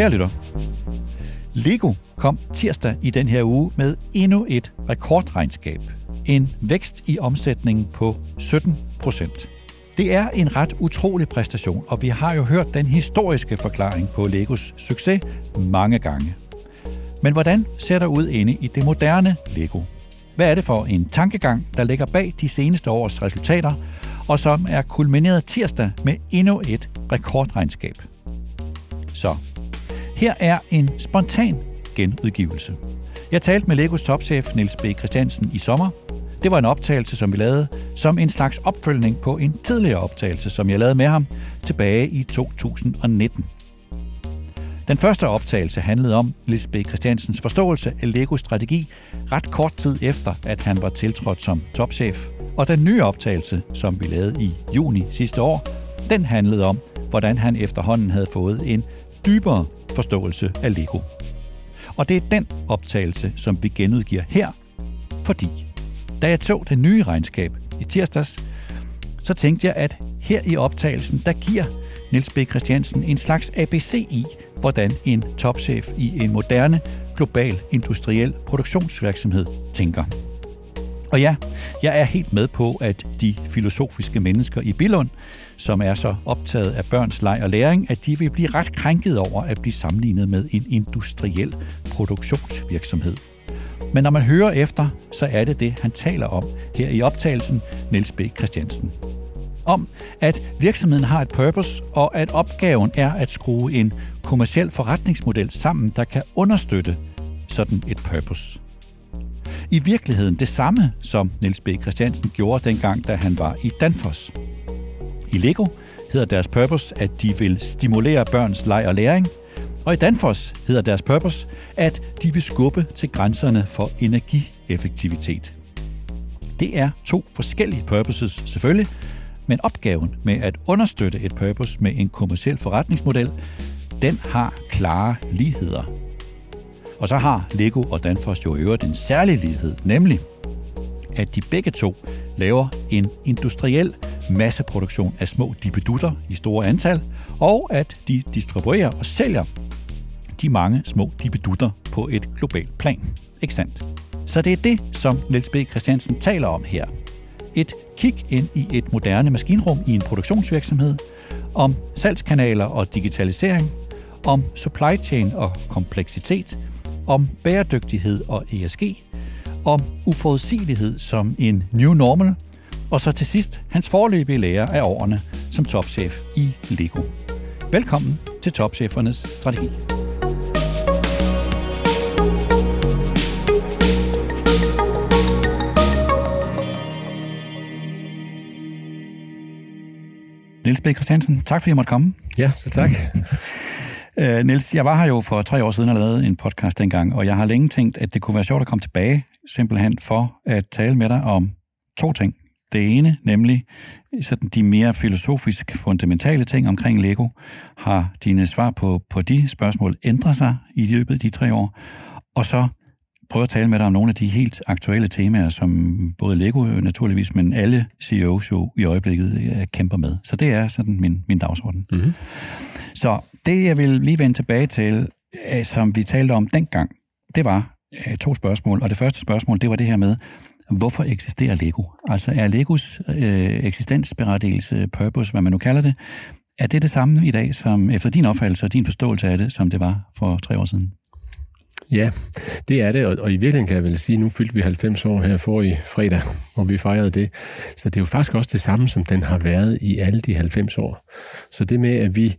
Kære lytter, Lego kom tirsdag i den her uge med endnu et rekordregnskab. En vækst i omsætningen på 17 procent. Det er en ret utrolig præstation, og vi har jo hørt den historiske forklaring på Legos succes mange gange. Men hvordan ser der ud inde i det moderne Lego? Hvad er det for en tankegang, der ligger bag de seneste års resultater, og som er kulmineret tirsdag med endnu et rekordregnskab? Så her er en spontan genudgivelse. Jeg talte med Legos topchef Niels B. Christiansen i sommer. Det var en optagelse, som vi lavede som en slags opfølgning på en tidligere optagelse, som jeg lavede med ham tilbage i 2019. Den første optagelse handlede om Niels B. Christiansens forståelse af Legos strategi ret kort tid efter, at han var tiltrådt som topchef. Og den nye optagelse, som vi lavede i juni sidste år, den handlede om, hvordan han efterhånden havde fået en dybere forståelse af Lego. Og det er den optagelse, som vi genudgiver her, fordi da jeg tog det nye regnskab i tirsdags, så tænkte jeg, at her i optagelsen, der giver Niels B. Christiansen en slags ABC i, hvordan en topchef i en moderne, global, industriel produktionsvirksomhed tænker. Og ja, jeg er helt med på, at de filosofiske mennesker i Billund, som er så optaget af børns leg og læring, at de vil blive ret krænket over at blive sammenlignet med en industriel produktionsvirksomhed. Men når man hører efter, så er det det, han taler om her i optagelsen, Niels B. Christiansen. Om, at virksomheden har et purpose, og at opgaven er at skrue en kommersiel forretningsmodel sammen, der kan understøtte sådan et purpose. I virkeligheden det samme, som Niels B. Christiansen gjorde dengang, da han var i Danfoss. I Lego hedder deres purpose, at de vil stimulere børns leg og læring, og i Danfoss hedder deres purpose, at de vil skubbe til grænserne for energieffektivitet. Det er to forskellige purposes selvfølgelig, men opgaven med at understøtte et purpose med en kommersiel forretningsmodel, den har klare ligheder. Og så har Lego og Danfoss jo i øvrigt en særlig lighed, nemlig at de begge to laver en industriel masseproduktion af små dibedutter i store antal, og at de distribuerer og sælger de mange små dibedutter på et globalt plan. Ikke sandt? Så det er det, som Niels B. Christiansen taler om her. Et kig ind i et moderne maskinrum i en produktionsvirksomhed, om salgskanaler og digitalisering, om supply chain og kompleksitet, om bæredygtighed og ESG, om uforudsigelighed som en new normal, og så til sidst hans forløbige lære af årene som topchef i Lego. Velkommen til Topchefernes Strategi. Niels B. Christiansen, tak fordi jeg måtte komme. Ja, så tak. Øh, Niels, jeg var her jo for tre år siden og lavede en podcast dengang, og jeg har længe tænkt, at det kunne være sjovt at komme tilbage, simpelthen for at tale med dig om to ting. Det ene, nemlig sådan de mere filosofisk fundamentale ting omkring Lego. Har dine svar på, på de spørgsmål ændret sig i løbet af de tre år? Og så prøve at tale med dig om nogle af de helt aktuelle temaer, som både Lego naturligvis, men alle CEOs jo i øjeblikket øh, kæmper med. Så det er sådan min, min dagsorden. Mm-hmm. Så det, jeg vil lige vende tilbage til, øh, som vi talte om dengang, det var øh, to spørgsmål. Og det første spørgsmål, det var det her med, hvorfor eksisterer Lego? Altså er Legos øh, eksistensberettigelse, purpose, hvad man nu kalder det, er det det samme i dag, som efter din opfattelse og din forståelse af det, som det var for tre år siden? Ja, det er det, og, og i virkeligheden kan jeg vel sige, at nu fyldte vi 90 år her for i fredag, og vi fejrede det. Så det er jo faktisk også det samme, som den har været i alle de 90 år. Så det med, at vi,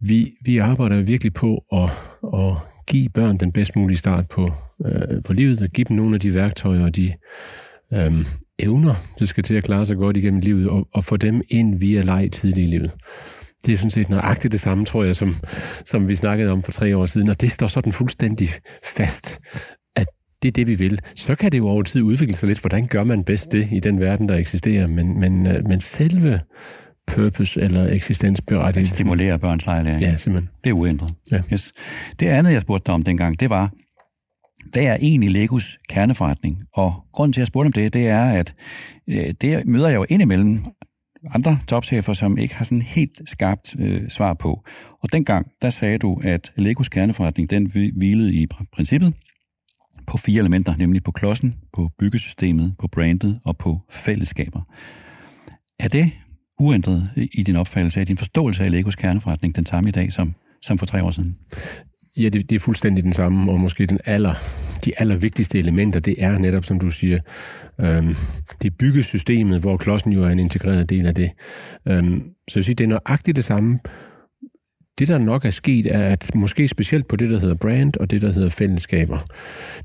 vi, vi arbejder virkelig på at, at give børn den bedst mulige start på, øh, på livet, og give dem nogle af de værktøjer og de øh, evner, der skal til at klare sig godt igennem livet, og, og få dem ind via leg tidligt i livet. Det er sådan set nøjagtigt det samme, tror jeg, som, som vi snakkede om for tre år siden, og det står sådan fuldstændig fast, at det er det, vi vil. Så kan det jo over tid udvikle sig lidt, hvordan gør man bedst det i den verden, der eksisterer, men, men, øh, men selve purpose eller eksistensberettigelse. At stimulere børns lejlæring. Ja, simpelthen. Det er uændret. Ja. Yes. Det andet, jeg spurgte dig om dengang, det var, hvad er egentlig Legos kerneforretning? Og grunden til, at jeg spurgte om det, det er, at øh, det møder jeg jo indimellem andre topchefer, som ikke har sådan helt skarpt øh, svar på. Og dengang, der sagde du, at Legos kerneforretning, den hvilede i princippet på fire elementer, nemlig på klodsen, på byggesystemet, på brandet og på fællesskaber. Er det uændret i din opfattelse af din forståelse af Legos kerneforretning den samme i dag som, som for tre år siden? Ja, det, det er fuldstændig den samme, og måske den aller, de allervigtigste elementer, det er netop, som du siger, øhm, det er byggesystemet, hvor klodsen jo er en integreret del af det. Øhm, så jeg siger, det er nøjagtigt det samme, det, der nok er sket, er, at måske specielt på det, der hedder brand og det, der hedder fællesskaber,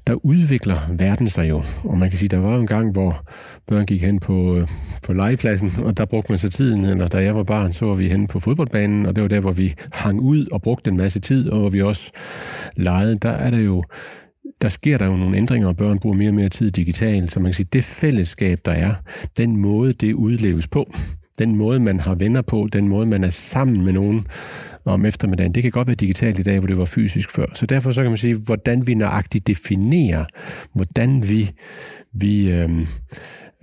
der udvikler verden sig jo. Og man kan sige, der var en gang, hvor børn gik hen på, øh, på legepladsen, og der brugte man så tiden, eller da jeg var barn, så var vi hen på fodboldbanen, og det var der, hvor vi hang ud og brugte en masse tid, og hvor vi også legede. Der er der jo der sker der jo nogle ændringer, og børn bruger mere og mere tid digitalt, så man kan sige, det fællesskab, der er, den måde, det udleves på, den måde, man har venner på, den måde, man er sammen med nogen om eftermiddagen, det kan godt være digitalt i dag, hvor det var fysisk før. Så derfor så kan man sige, hvordan vi nøjagtigt definerer, hvordan vi, vi øh,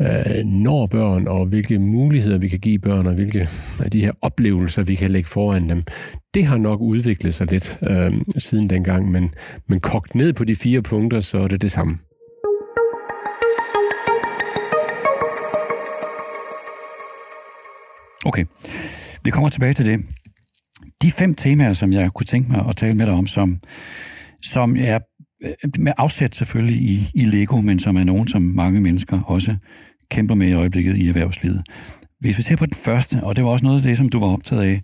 øh, når børn, og hvilke muligheder vi kan give børn, og hvilke af de her oplevelser, vi kan lægge foran dem, det har nok udviklet sig lidt øh, siden dengang, men, men kogt ned på de fire punkter, så er det det samme. Okay, vi kommer tilbage til det. De fem temaer, som jeg kunne tænke mig at tale med dig om, som, som er øh, med afsæt selvfølgelig i, i Lego, men som er nogen, som mange mennesker også kæmper med i øjeblikket i erhvervslivet. Hvis vi ser på den første, og det var også noget af det, som du var optaget af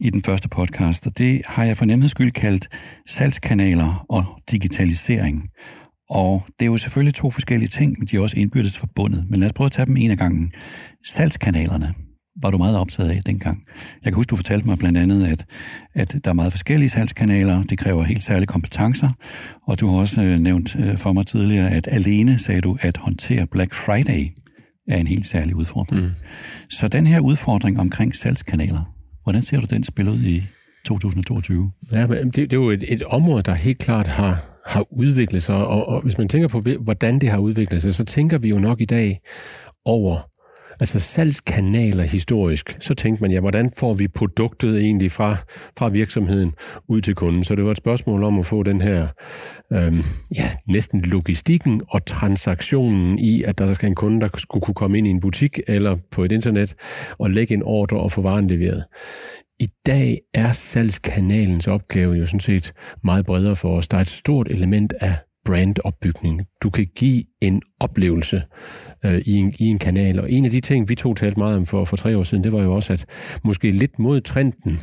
i den første podcast, og det har jeg for nemheds skyld kaldt salgskanaler og digitalisering. Og det er jo selvfølgelig to forskellige ting, men de er også indbyrdes forbundet. Men lad os prøve at tage dem en af gangen. Salgskanalerne var du meget optaget af dengang. Jeg kan huske, du fortalte mig blandt andet, at, at der er meget forskellige salgskanaler. Det kræver helt særlige kompetencer. Og du har også øh, nævnt øh, for mig tidligere, at alene, sagde du, at håndtere Black Friday er en helt særlig udfordring. Mm. Så den her udfordring omkring salgskanaler, hvordan ser du den spille ud i 2022? Ja, men det, det er jo et, et område, der helt klart har, har udviklet sig, og, og hvis man tænker på, hvordan det har udviklet sig, så tænker vi jo nok i dag over altså salgskanaler historisk, så tænkte man, ja, hvordan får vi produktet egentlig fra, fra virksomheden ud til kunden? Så det var et spørgsmål om at få den her, øhm, ja, næsten logistikken og transaktionen i, at der skal en kunde, der skulle kunne komme ind i en butik eller på et internet og lægge en ordre og få varen leveret. I dag er salgskanalens opgave jo sådan set meget bredere for os. Der er et stort element af brandopbygning. Du kan give en oplevelse øh, i, en, i en kanal. Og en af de ting, vi to talte meget om for, for tre år siden, det var jo også, at måske lidt mod trenden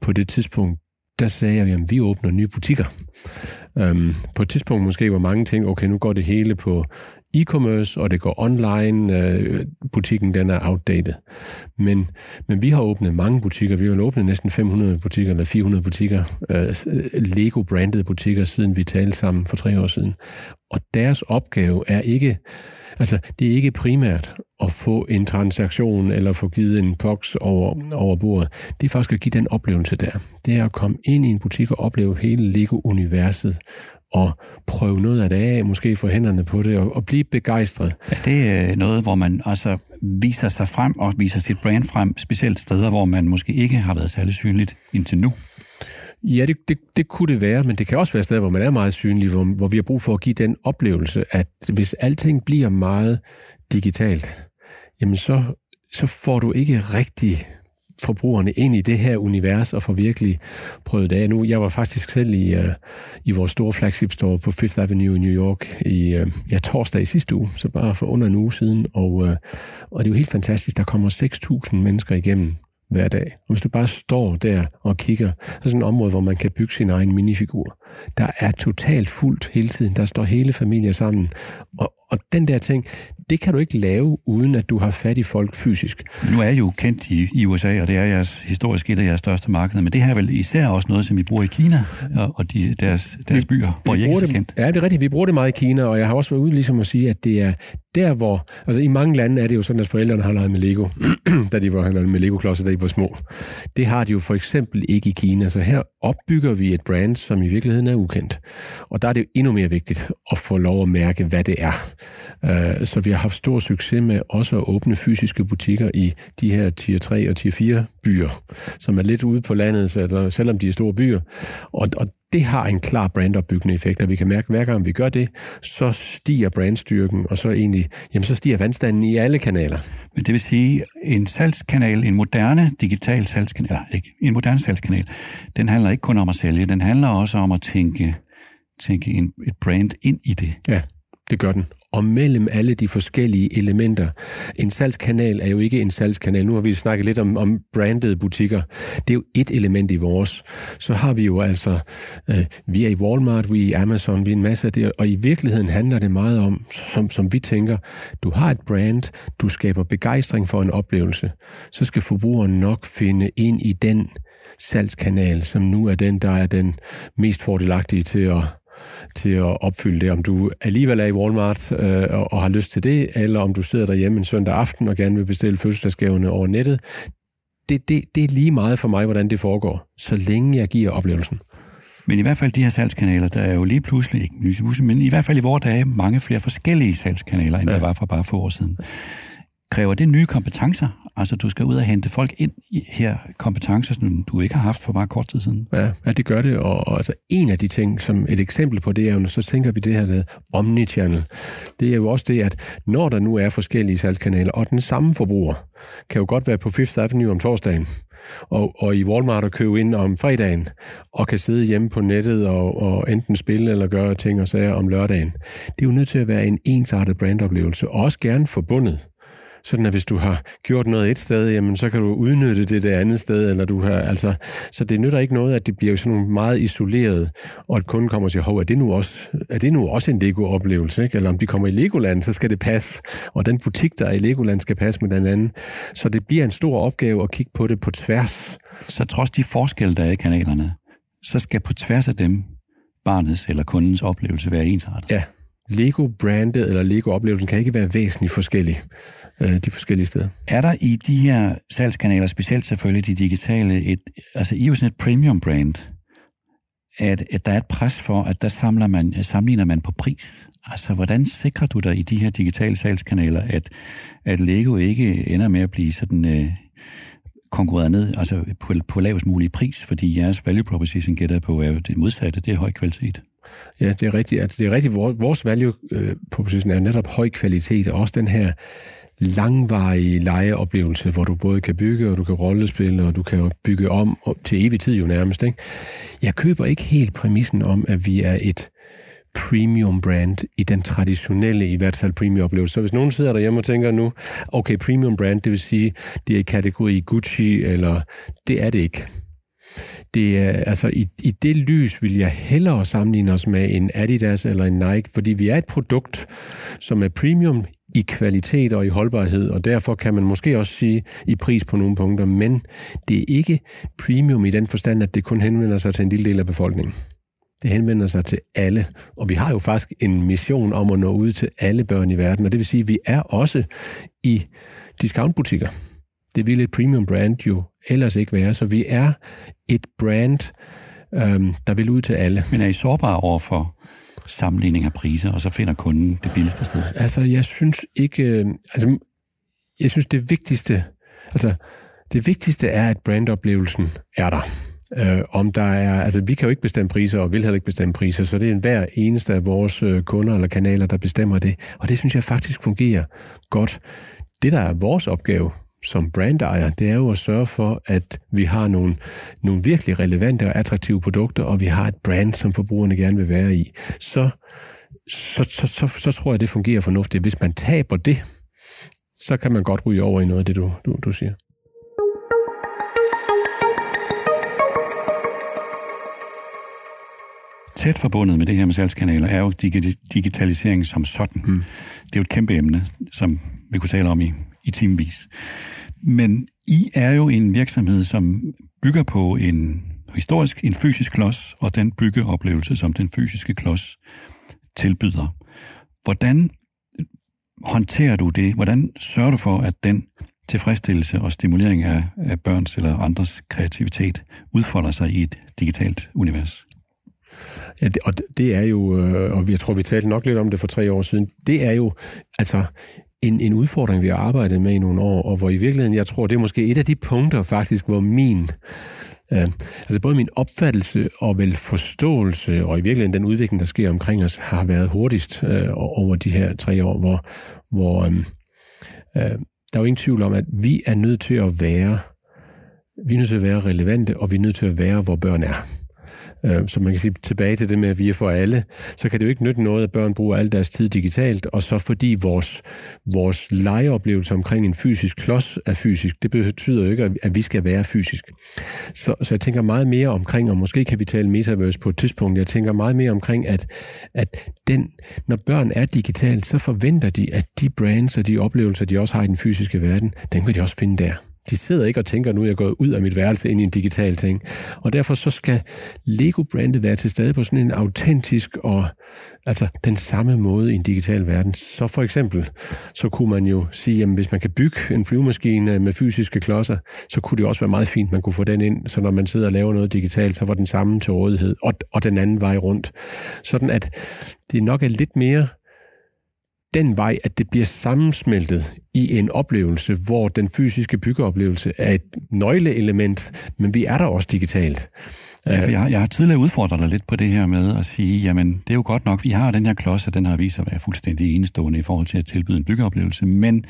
på det tidspunkt, der sagde jeg, at vi åbner nye butikker. Øhm, på et tidspunkt måske var mange ting, okay, nu går det hele på e-commerce, og det går online. Øh, butikken den er outdated. Men, men vi har åbnet mange butikker. Vi har åbnet næsten 500 butikker, eller 400 butikker, øh, Lego-brandede butikker, siden vi talte sammen for tre år siden. Og deres opgave er ikke, altså det er ikke primært at få en transaktion eller få givet en box over, over bordet. Det er faktisk at give den oplevelse der. Det er at komme ind i en butik og opleve hele Lego-universet og prøve noget af det af, måske få hænderne på det og, og blive begejstret. Er det øh, noget, hvor man altså viser sig frem og viser sit brand frem, specielt steder, hvor man måske ikke har været særlig synligt indtil nu? Ja, det, det, det kunne det være, men det kan også være steder, hvor man er meget synlig, hvor, hvor vi har brug for at give den oplevelse, at hvis alting bliver meget digitalt, jamen så, så får du ikke rigtig forbrugerne ind i det her univers og få virkelig prøvet det af. Nu, jeg var faktisk selv i, uh, i vores store flagship store på Fifth Avenue i New York i uh, ja, torsdag i sidste uge, så bare for under en uge siden, og, uh, og det er jo helt fantastisk. Der kommer 6.000 mennesker igennem hver dag. Og hvis du bare står der og kigger, så er sådan et område, hvor man kan bygge sin egen minifigur. Der er totalt fuldt hele tiden. Der står hele familier sammen. Og, og den der ting, det kan du ikke lave, uden at du har fat i folk fysisk. Nu er I jo kendt i, i USA, og det er jeres historisk et af jeres største markeder, men det her er vel især også noget, som I bruger i Kina og, og de, deres, deres byer, hvor I ikke er kendt. Ja, det er rigtigt. Vi bruger det meget i Kina, og jeg har også været ude ligesom at sige, at det er der hvor, altså i mange lande er det jo sådan, at forældrene har leget med Lego, da de var med Lego-klodser, da de var små. Det har de jo for eksempel ikke i Kina, så her opbygger vi et brand, som i virkeligheden er ukendt. Og der er det jo endnu mere vigtigt at få lov at mærke, hvad det er. Øh, så vi har haft stor succes med også at åbne fysiske butikker i de her tier 3 og tier 4 byer, som er lidt ude på landet, selvom de er store byer. Og, og det har en klar brandopbyggende effekt, og vi kan mærke, at hver gang vi gør det, så stiger brandstyrken, og så egentlig, jamen så stiger vandstanden i alle kanaler. Men det vil sige, en salgskanal, en moderne digital salgskanal, ikke, en moderne salgskanal, den handler ikke kun om at sælge, den handler også om at tænke, tænke en, et brand ind i det. Ja, det gør den og mellem alle de forskellige elementer. En salgskanal er jo ikke en salgskanal. Nu har vi snakket lidt om, om brandede butikker. Det er jo et element i vores. Så har vi jo altså, øh, vi er i Walmart, vi er i Amazon, vi er en masse af det, og i virkeligheden handler det meget om, som, som vi tænker, du har et brand, du skaber begejstring for en oplevelse, så skal forbrugeren nok finde ind i den salgskanal, som nu er den, der er den mest fordelagtige til at til at opfylde det. Om du alligevel er i Walmart øh, og, og har lyst til det, eller om du sidder derhjemme en søndag aften og gerne vil bestille fødselsdagsgaverne over nettet. Det, det, det er lige meget for mig, hvordan det foregår, så længe jeg giver oplevelsen. Men i hvert fald de her salgskanaler, der er jo lige pludselig, ikke lige men i hvert fald i vores dage, mange flere forskellige salgskanaler, end ja. der var for bare få år siden. Kræver det nye kompetencer? Altså, du skal ud og hente folk ind i her kompetencer, som du ikke har haft for bare kort tid siden. Ja, ja det gør det. Og, og altså, en af de ting, som et eksempel på det er jo, så tænker vi det her med omnichannel. Det er jo også det, at når der nu er forskellige salgskanaler, og den samme forbruger kan jo godt være på Fifth Avenue om torsdagen, og, og i Walmart og købe ind om fredagen, og kan sidde hjemme på nettet og, og enten spille eller gøre ting og sager om lørdagen. Det er jo nødt til at være en ensartet brandoplevelse, og også gerne forbundet sådan at hvis du har gjort noget et sted, jamen så kan du udnytte det det andet sted, eller du har, altså, så det nytter ikke noget, at det bliver sådan nogle meget isoleret, og at kunden kommer og siger, hov, er det nu også, er det nu også en Lego-oplevelse, ikke? eller om de kommer i Legoland, så skal det passe, og den butik, der er i Legoland, skal passe med den anden. Så det bliver en stor opgave at kigge på det på tværs. Så trods de forskelle, der er i kanalerne, så skal på tværs af dem barnets eller kundens oplevelse være ensartet. Ja, Lego-brandet eller Lego-oplevelsen kan ikke være væsentligt forskellig øh, de forskellige steder. Er der i de her salgskanaler, specielt selvfølgelig de digitale, et, altså i sådan et premium brand, at, at der er et pres for, at der samler man, sammenligner man på pris. Altså, hvordan sikrer du dig i de her digitale salgskanaler, at, at Lego ikke ender med at blive sådan øh, konkurreret ned altså på, på lavest mulig pris, fordi jeres value proposition gætter på er det modsatte, det er høj kvalitet. Ja, det er rigtigt. Altså, det er rigtigt. Vores value øh, proposition er netop høj kvalitet, og også den her langvarige lejeoplevelse, hvor du både kan bygge, og du kan rollespille, og du kan bygge om til evig tid jo nærmest. Ikke? Jeg køber ikke helt præmissen om, at vi er et premium brand i den traditionelle, i hvert fald premium oplevelse. Så hvis nogen sidder derhjemme og tænker nu, okay, premium brand, det vil sige, det er i kategori Gucci, eller det er det ikke. Det er, altså, i, i det lys vil jeg hellere sammenligne os med en Adidas eller en Nike, fordi vi er et produkt, som er premium i kvalitet og i holdbarhed, og derfor kan man måske også sige i pris på nogle punkter, men det er ikke premium i den forstand, at det kun henvender sig til en lille del af befolkningen. Det henvender sig til alle, og vi har jo faktisk en mission om at nå ud til alle børn i verden, og det vil sige, at vi er også i discountbutikker. Det vil et premium brand jo ellers ikke være, så vi er et brand, øhm, der vil ud til alle. Men er I sårbare over for sammenligning af priser, og så finder kunden det billigste sted? Altså, jeg synes ikke... Øh, altså, jeg synes, det vigtigste... Altså, det vigtigste er, at brandoplevelsen er der. Øh, om der er, altså vi kan jo ikke bestemme priser, og vil heller ikke bestemme priser, så det er hver eneste af vores øh, kunder eller kanaler, der bestemmer det. Og det synes jeg faktisk fungerer godt. Det, der er vores opgave som brandejer, det er jo at sørge for, at vi har nogle, nogle virkelig relevante og attraktive produkter, og vi har et brand, som forbrugerne gerne vil være i. Så, så, så, så, så tror jeg, det fungerer fornuftigt. Hvis man taber det, så kan man godt ryge over i noget af det, du, du, du siger. Tæt forbundet med det her med salgskanaler er jo digitalisering som sådan. Mm. Det er jo et kæmpe emne, som vi kunne tale om i, i timevis. Men I er jo en virksomhed, som bygger på en historisk, en fysisk klods, og den byggeoplevelse, som den fysiske klods tilbyder. Hvordan, håndterer du det? Hvordan sørger du for, at den tilfredsstillelse og stimulering af, af børns eller andres kreativitet udfolder sig i et digitalt univers? Ja, det, og det er jo, øh, og jeg tror, vi talte nok lidt om det for tre år siden, det er jo altså en, en udfordring, vi har arbejdet med i nogle år, og hvor i virkeligheden, jeg tror, det er måske et af de punkter faktisk, hvor min, øh, altså både min opfattelse og vel forståelse, og i virkeligheden den udvikling, der sker omkring os, har været hurtigst øh, over de her tre år, hvor, hvor øh, øh, der er jo ingen tvivl om, at vi er nødt til at være, vi er nødt til at være relevante, og vi er nødt til at være, hvor børn er. Øh, så man kan sige tilbage til det med, at vi er for alle, så kan det jo ikke nytte noget, at børn bruger al deres tid digitalt, og så fordi vores, vores legeoplevelse omkring en fysisk klods er fysisk, det betyder jo ikke, at vi skal være fysisk. Så, så jeg tænker meget mere omkring, og måske kan vi tale metaverse på et tidspunkt, jeg tænker meget mere omkring, at, at den, når børn er digitalt, så forventer de, at de brands og de oplevelser, de også har i den fysiske verden, den kan de også finde der. De sidder ikke og tænker, nu er jeg gået ud af mit værelse ind i en digital ting. Og derfor så skal Lego-brandet være til stede på sådan en autentisk og altså den samme måde i en digital verden. Så for eksempel, så kunne man jo sige, at hvis man kan bygge en flyvemaskine med fysiske klodser, så kunne det også være meget fint, man kunne få den ind, så når man sidder og laver noget digitalt, så var den samme til rådighed, og, og den anden vej rundt. Sådan at det nok er lidt mere den vej, at det bliver sammensmeltet i en oplevelse, hvor den fysiske byggeoplevelse er et nøgleelement, men vi er der også digitalt. Ja, for jeg, jeg har tidligere udfordret dig lidt på det her med at sige, jamen det er jo godt nok, vi har den her klods, og den har vist sig at være fuldstændig enestående i forhold til at tilbyde en byggeoplevelse, men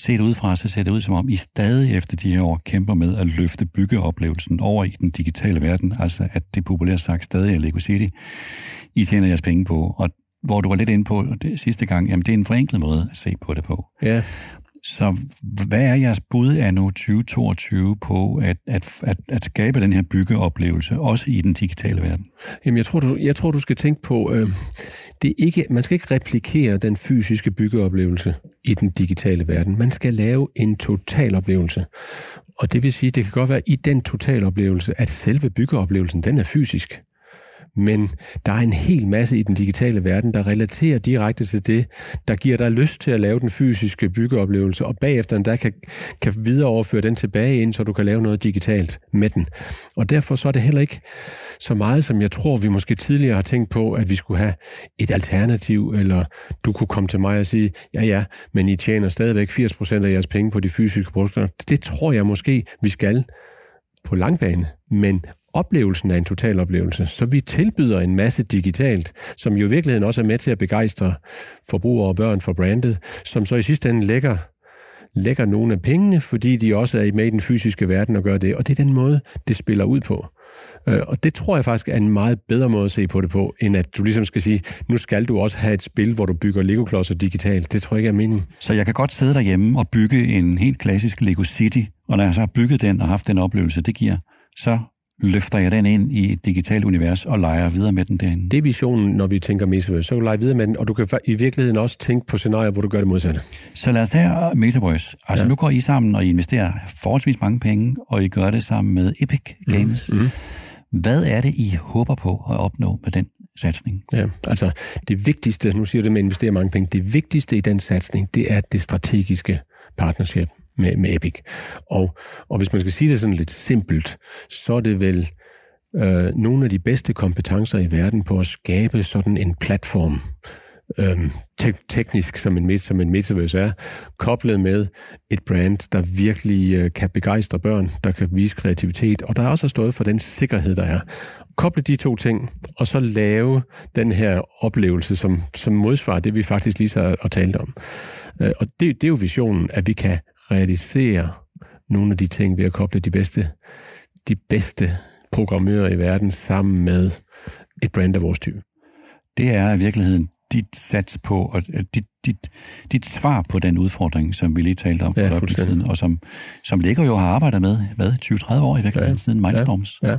set udefra, så ser det ud som om, I stadig efter de her år kæmper med at løfte byggeoplevelsen over i den digitale verden, altså at det populært sagt stadig er Lego City, I tjener jeres penge på, og hvor du var lidt inde på det sidste gang, jamen det er en forenklet måde at se på det på. Ja. Så hvad er jeres bud af nu 2022 på at, at, at, at skabe den her byggeoplevelse, også i den digitale verden? Jamen, jeg tror, du, jeg tror, du skal tænke på, øh, det er ikke, man skal ikke replikere den fysiske byggeoplevelse i den digitale verden. Man skal lave en totaloplevelse. Og det vil sige, det kan godt være i den totaloplevelse, at selve byggeoplevelsen, den er fysisk men der er en hel masse i den digitale verden, der relaterer direkte til det, der giver dig lyst til at lave den fysiske byggeoplevelse, og bagefter der kan, kan videreoverføre den tilbage ind, så du kan lave noget digitalt med den. Og derfor så er det heller ikke så meget, som jeg tror, vi måske tidligere har tænkt på, at vi skulle have et alternativ, eller du kunne komme til mig og sige, ja ja, men I tjener stadigvæk 80% af jeres penge på de fysiske produkter. Det tror jeg måske, vi skal på langbane, men oplevelsen er en total oplevelse. Så vi tilbyder en masse digitalt, som jo i virkeligheden også er med til at begejstre forbrugere og børn for brandet, som så i sidste ende lægger lægger nogle af pengene, fordi de også er med i den fysiske verden og gør det. Og det er den måde, det spiller ud på. Øh, og det tror jeg faktisk er en meget bedre måde at se på det på, end at du ligesom skal sige, nu skal du også have et spil, hvor du bygger Lego-klodser digitalt. Det tror jeg ikke er meningen. Så jeg kan godt sidde derhjemme og bygge en helt klassisk Lego City, og når jeg så har bygget den og haft den oplevelse, det giver, så løfter jeg den ind i et digitalt univers og leger videre med den derinde. Det er visionen, når vi tænker Metaverse. Så kan du lege videre med den, og du kan i virkeligheden også tænke på scenarier, hvor du gør det modsatte. Så lad os tage Metaverse. Altså ja. nu går I sammen, og I investerer forholdsvis mange penge, og I gør det sammen med Epic Games. Mm. hmm Hvad er det, I håber på at opnå med den satsning? Ja, altså det vigtigste, nu siger det med at investere mange penge, det vigtigste i den satsning, det er det strategiske partnership med, med Epic. Og, og hvis man skal sige det sådan lidt simpelt, så er det vel øh, nogle af de bedste kompetencer i verden på at skabe sådan en platform, øh, te- teknisk som en, som en metaverse er, koblet med et brand, der virkelig øh, kan begejstre børn, der kan vise kreativitet, og der er også stået for den sikkerhed, der er. Koble de to ting, og så lave den her oplevelse, som, som modsvarer det, vi faktisk lige så har talt om. Øh, og det, det er jo visionen, at vi kan realisere nogle af de ting ved at koble de bedste, de bedste programmører i verden sammen med et brand af vores type. Det er i virkeligheden dit sats på, og dit, dit, dit svar på den udfordring, som vi lige talte om for ja, siden, og som, som ligger jo har arbejdet med, hvad, 20-30 år i virkeligheden, ja, siden Mindstorms. Ja, ja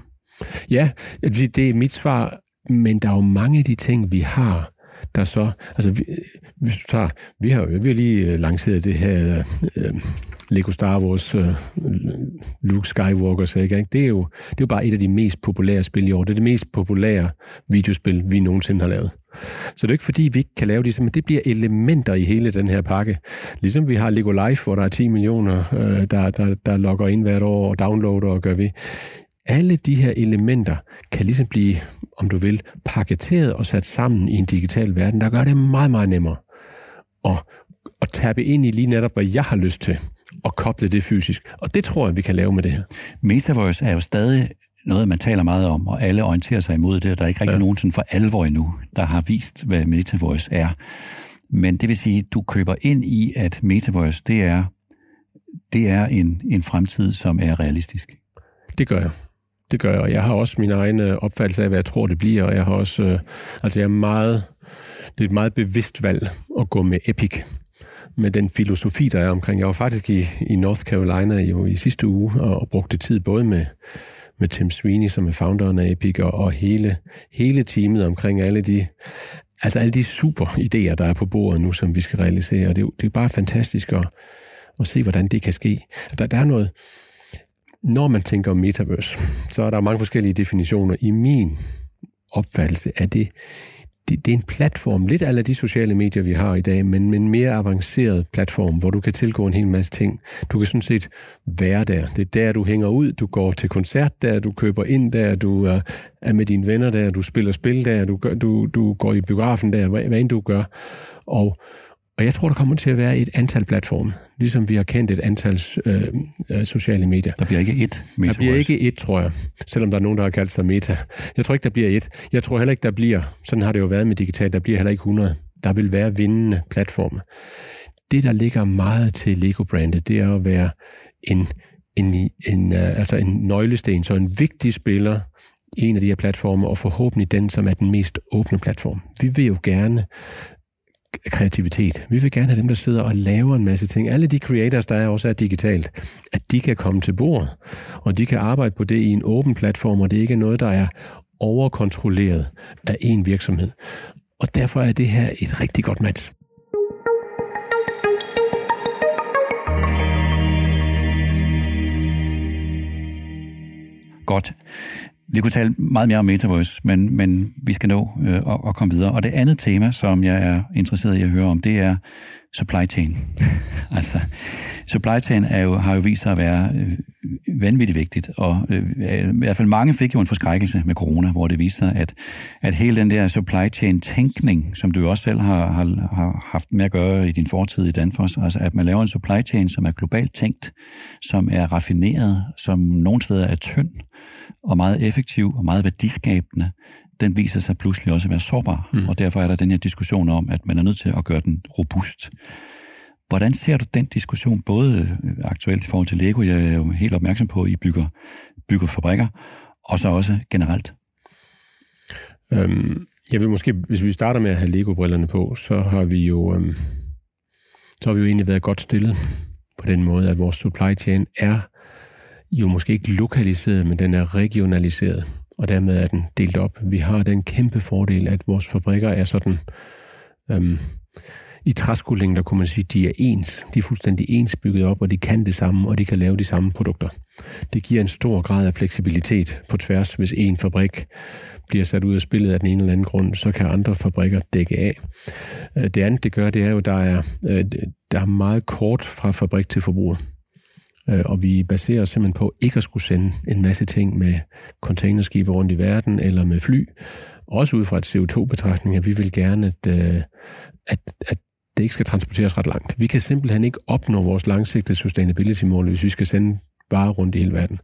ja, det det er mit svar, men der er jo mange af de ting, vi har, der så, altså vi, øh, hvis du tager, vi har, vi har lige øh, lanceret det her øh, øh, Lego Star Wars øh, Luke Skywalker, så ikke? Det, er jo, det er jo bare et af de mest populære spil i år. Det er det mest populære videospil, vi nogensinde har lavet. Så det er ikke fordi, vi ikke kan lave det, men det bliver elementer i hele den her pakke. Ligesom vi har Lego Life, hvor der er 10 millioner, øh, der, der, der logger ind hvert år og downloader og gør vi. Alle de her elementer kan ligesom blive, om du vil, paketeret og sat sammen i en digital verden, der gør det meget, meget nemmere at, at tabe ind i lige netop, hvad jeg har lyst til og koble det fysisk. Og det tror jeg, vi kan lave med det her. Metaverse er jo stadig noget, man taler meget om, og alle orienterer sig imod det, og der er ikke rigtig ja. nogen sådan for alvor endnu, der har vist, hvad Metaverse er. Men det vil sige, du køber ind i, at Metaverse, det er, det er en, en fremtid, som er realistisk. Det gør jeg. Det gør jeg, og jeg har også min egen øh, opfattelse af, hvad jeg tror, det bliver, og jeg har også, øh, altså jeg er meget, det er et meget bevidst valg at gå med Epic med den filosofi, der er omkring. Jeg var faktisk i, i North Carolina jo i sidste uge og, og brugte tid både med, med Tim Sweeney, som er founderen af Epic, og, og hele, hele teamet omkring alle de, altså alle de super idéer, der er på bordet nu, som vi skal realisere. Og det, det er bare fantastisk at, at se, hvordan det kan ske. Der, der er noget, når man tænker om metaverse, så er der mange forskellige definitioner. I min opfattelse er det det, det er en platform, lidt af de sociale medier, vi har i dag, men en mere avanceret platform, hvor du kan tilgå en hel masse ting. Du kan sådan set være der. Det er der, du hænger ud, du går til koncert der, du køber ind der, du er, er med dine venner der, du spiller spil der, du, gør, du, du går i biografen der, hvad, hvad end du gør. Og, og jeg tror, der kommer til at være et antal platforme, ligesom vi har kendt et antal øh, øh, sociale medier. Der bliver ikke et metaverse. Der bliver ikke et, tror jeg, selvom der er nogen, der har kaldt sig meta. Jeg tror ikke, der bliver et. Jeg tror heller ikke, der bliver, sådan har det jo været med digitalt, der bliver heller ikke 100. Der vil være vindende platforme. Det, der ligger meget til Lego-brandet, det er at være en, en, en, uh, altså en nøglesten, så en vigtig spiller i en af de her platforme, og forhåbentlig den, som er den mest åbne platform. Vi vil jo gerne kreativitet. Vi vil gerne have dem, der sidder og laver en masse ting. Alle de creators, der er også er digitalt, at de kan komme til bord, og de kan arbejde på det i en åben platform, og det ikke er noget, der er overkontrolleret af en virksomhed. Og derfor er det her et rigtig godt match. Godt. Vi kunne tale meget mere om Metaverse, men, men vi skal nå øh, at, at komme videre. Og det andet tema, som jeg er interesseret i at høre om, det er supply chain. altså, supply chain er jo, har jo vist sig at være øh, vanvittigt vigtigt, og øh, i hvert fald mange fik jo en forskrækkelse med corona, hvor det viser sig, at, at hele den der supply chain-tænkning, som du også selv har, har, har haft med at gøre i din fortid i Danfoss, altså at man laver en supply chain, som er globalt tænkt, som er raffineret, som nogle steder er tynd, og meget effektiv og meget værdiskabende, den viser sig pludselig også at være sårbar. Mm. Og derfor er der den her diskussion om, at man er nødt til at gøre den robust. Hvordan ser du den diskussion, både øh, aktuelt i forhold til Lego, jeg er jo helt opmærksom på, at I bygger, bygger fabrikker, og så også generelt? Øhm, jeg vil måske, hvis vi starter med at have Lego-brillerne på, så har vi jo øhm, så har vi jo egentlig været godt stillet på den måde, at vores supply chain er jo måske ikke lokaliseret, men den er regionaliseret, og dermed er den delt op. Vi har den kæmpe fordel, at vores fabrikker er sådan... Øhm, i træskolængder kunne man sige, de er ens. De er fuldstændig ens bygget op, og de kan det samme, og de kan lave de samme produkter. Det giver en stor grad af fleksibilitet på tværs. Hvis en fabrik bliver sat ud af spillet af den ene eller anden grund, så kan andre fabrikker dække af. Øh, det andet, det gør, det er jo, der er, øh, der er meget kort fra fabrik til forbruger. Øh, og vi baserer os simpelthen på ikke at skulle sende en masse ting med containerskibe rundt i verden eller med fly. Også ud fra et CO2-betragtning, at vi vil gerne, at, at, at det ikke skal transporteres ret langt. Vi kan simpelthen ikke opnå vores langsigtede sustainability-mål, hvis vi skal sende bare rundt i hele verden.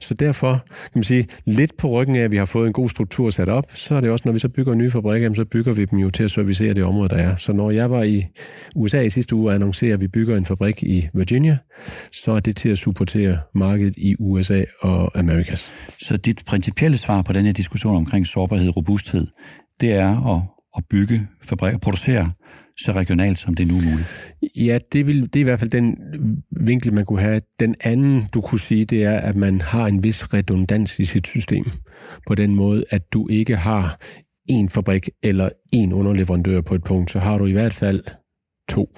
Så derfor kan man sige, lidt på ryggen af, at vi har fået en god struktur sat op, så er det også, når vi så bygger nye fabrikker, så bygger vi dem jo til at servicere det område, der er. Så når jeg var i USA i sidste uge og annoncerede, at vi bygger en fabrik i Virginia, så er det til at supportere markedet i USA og Amerikas. Så dit principielle svar på den her diskussion omkring sårbarhed og robusthed, det er at, at bygge fabrikker, producere så regionalt, som det nu er muligt? Ja, det, vil, det er i hvert fald den vinkel, man kunne have. Den anden, du kunne sige, det er, at man har en vis redundans i sit system. På den måde, at du ikke har én fabrik eller én underleverandør på et punkt, så har du i hvert fald to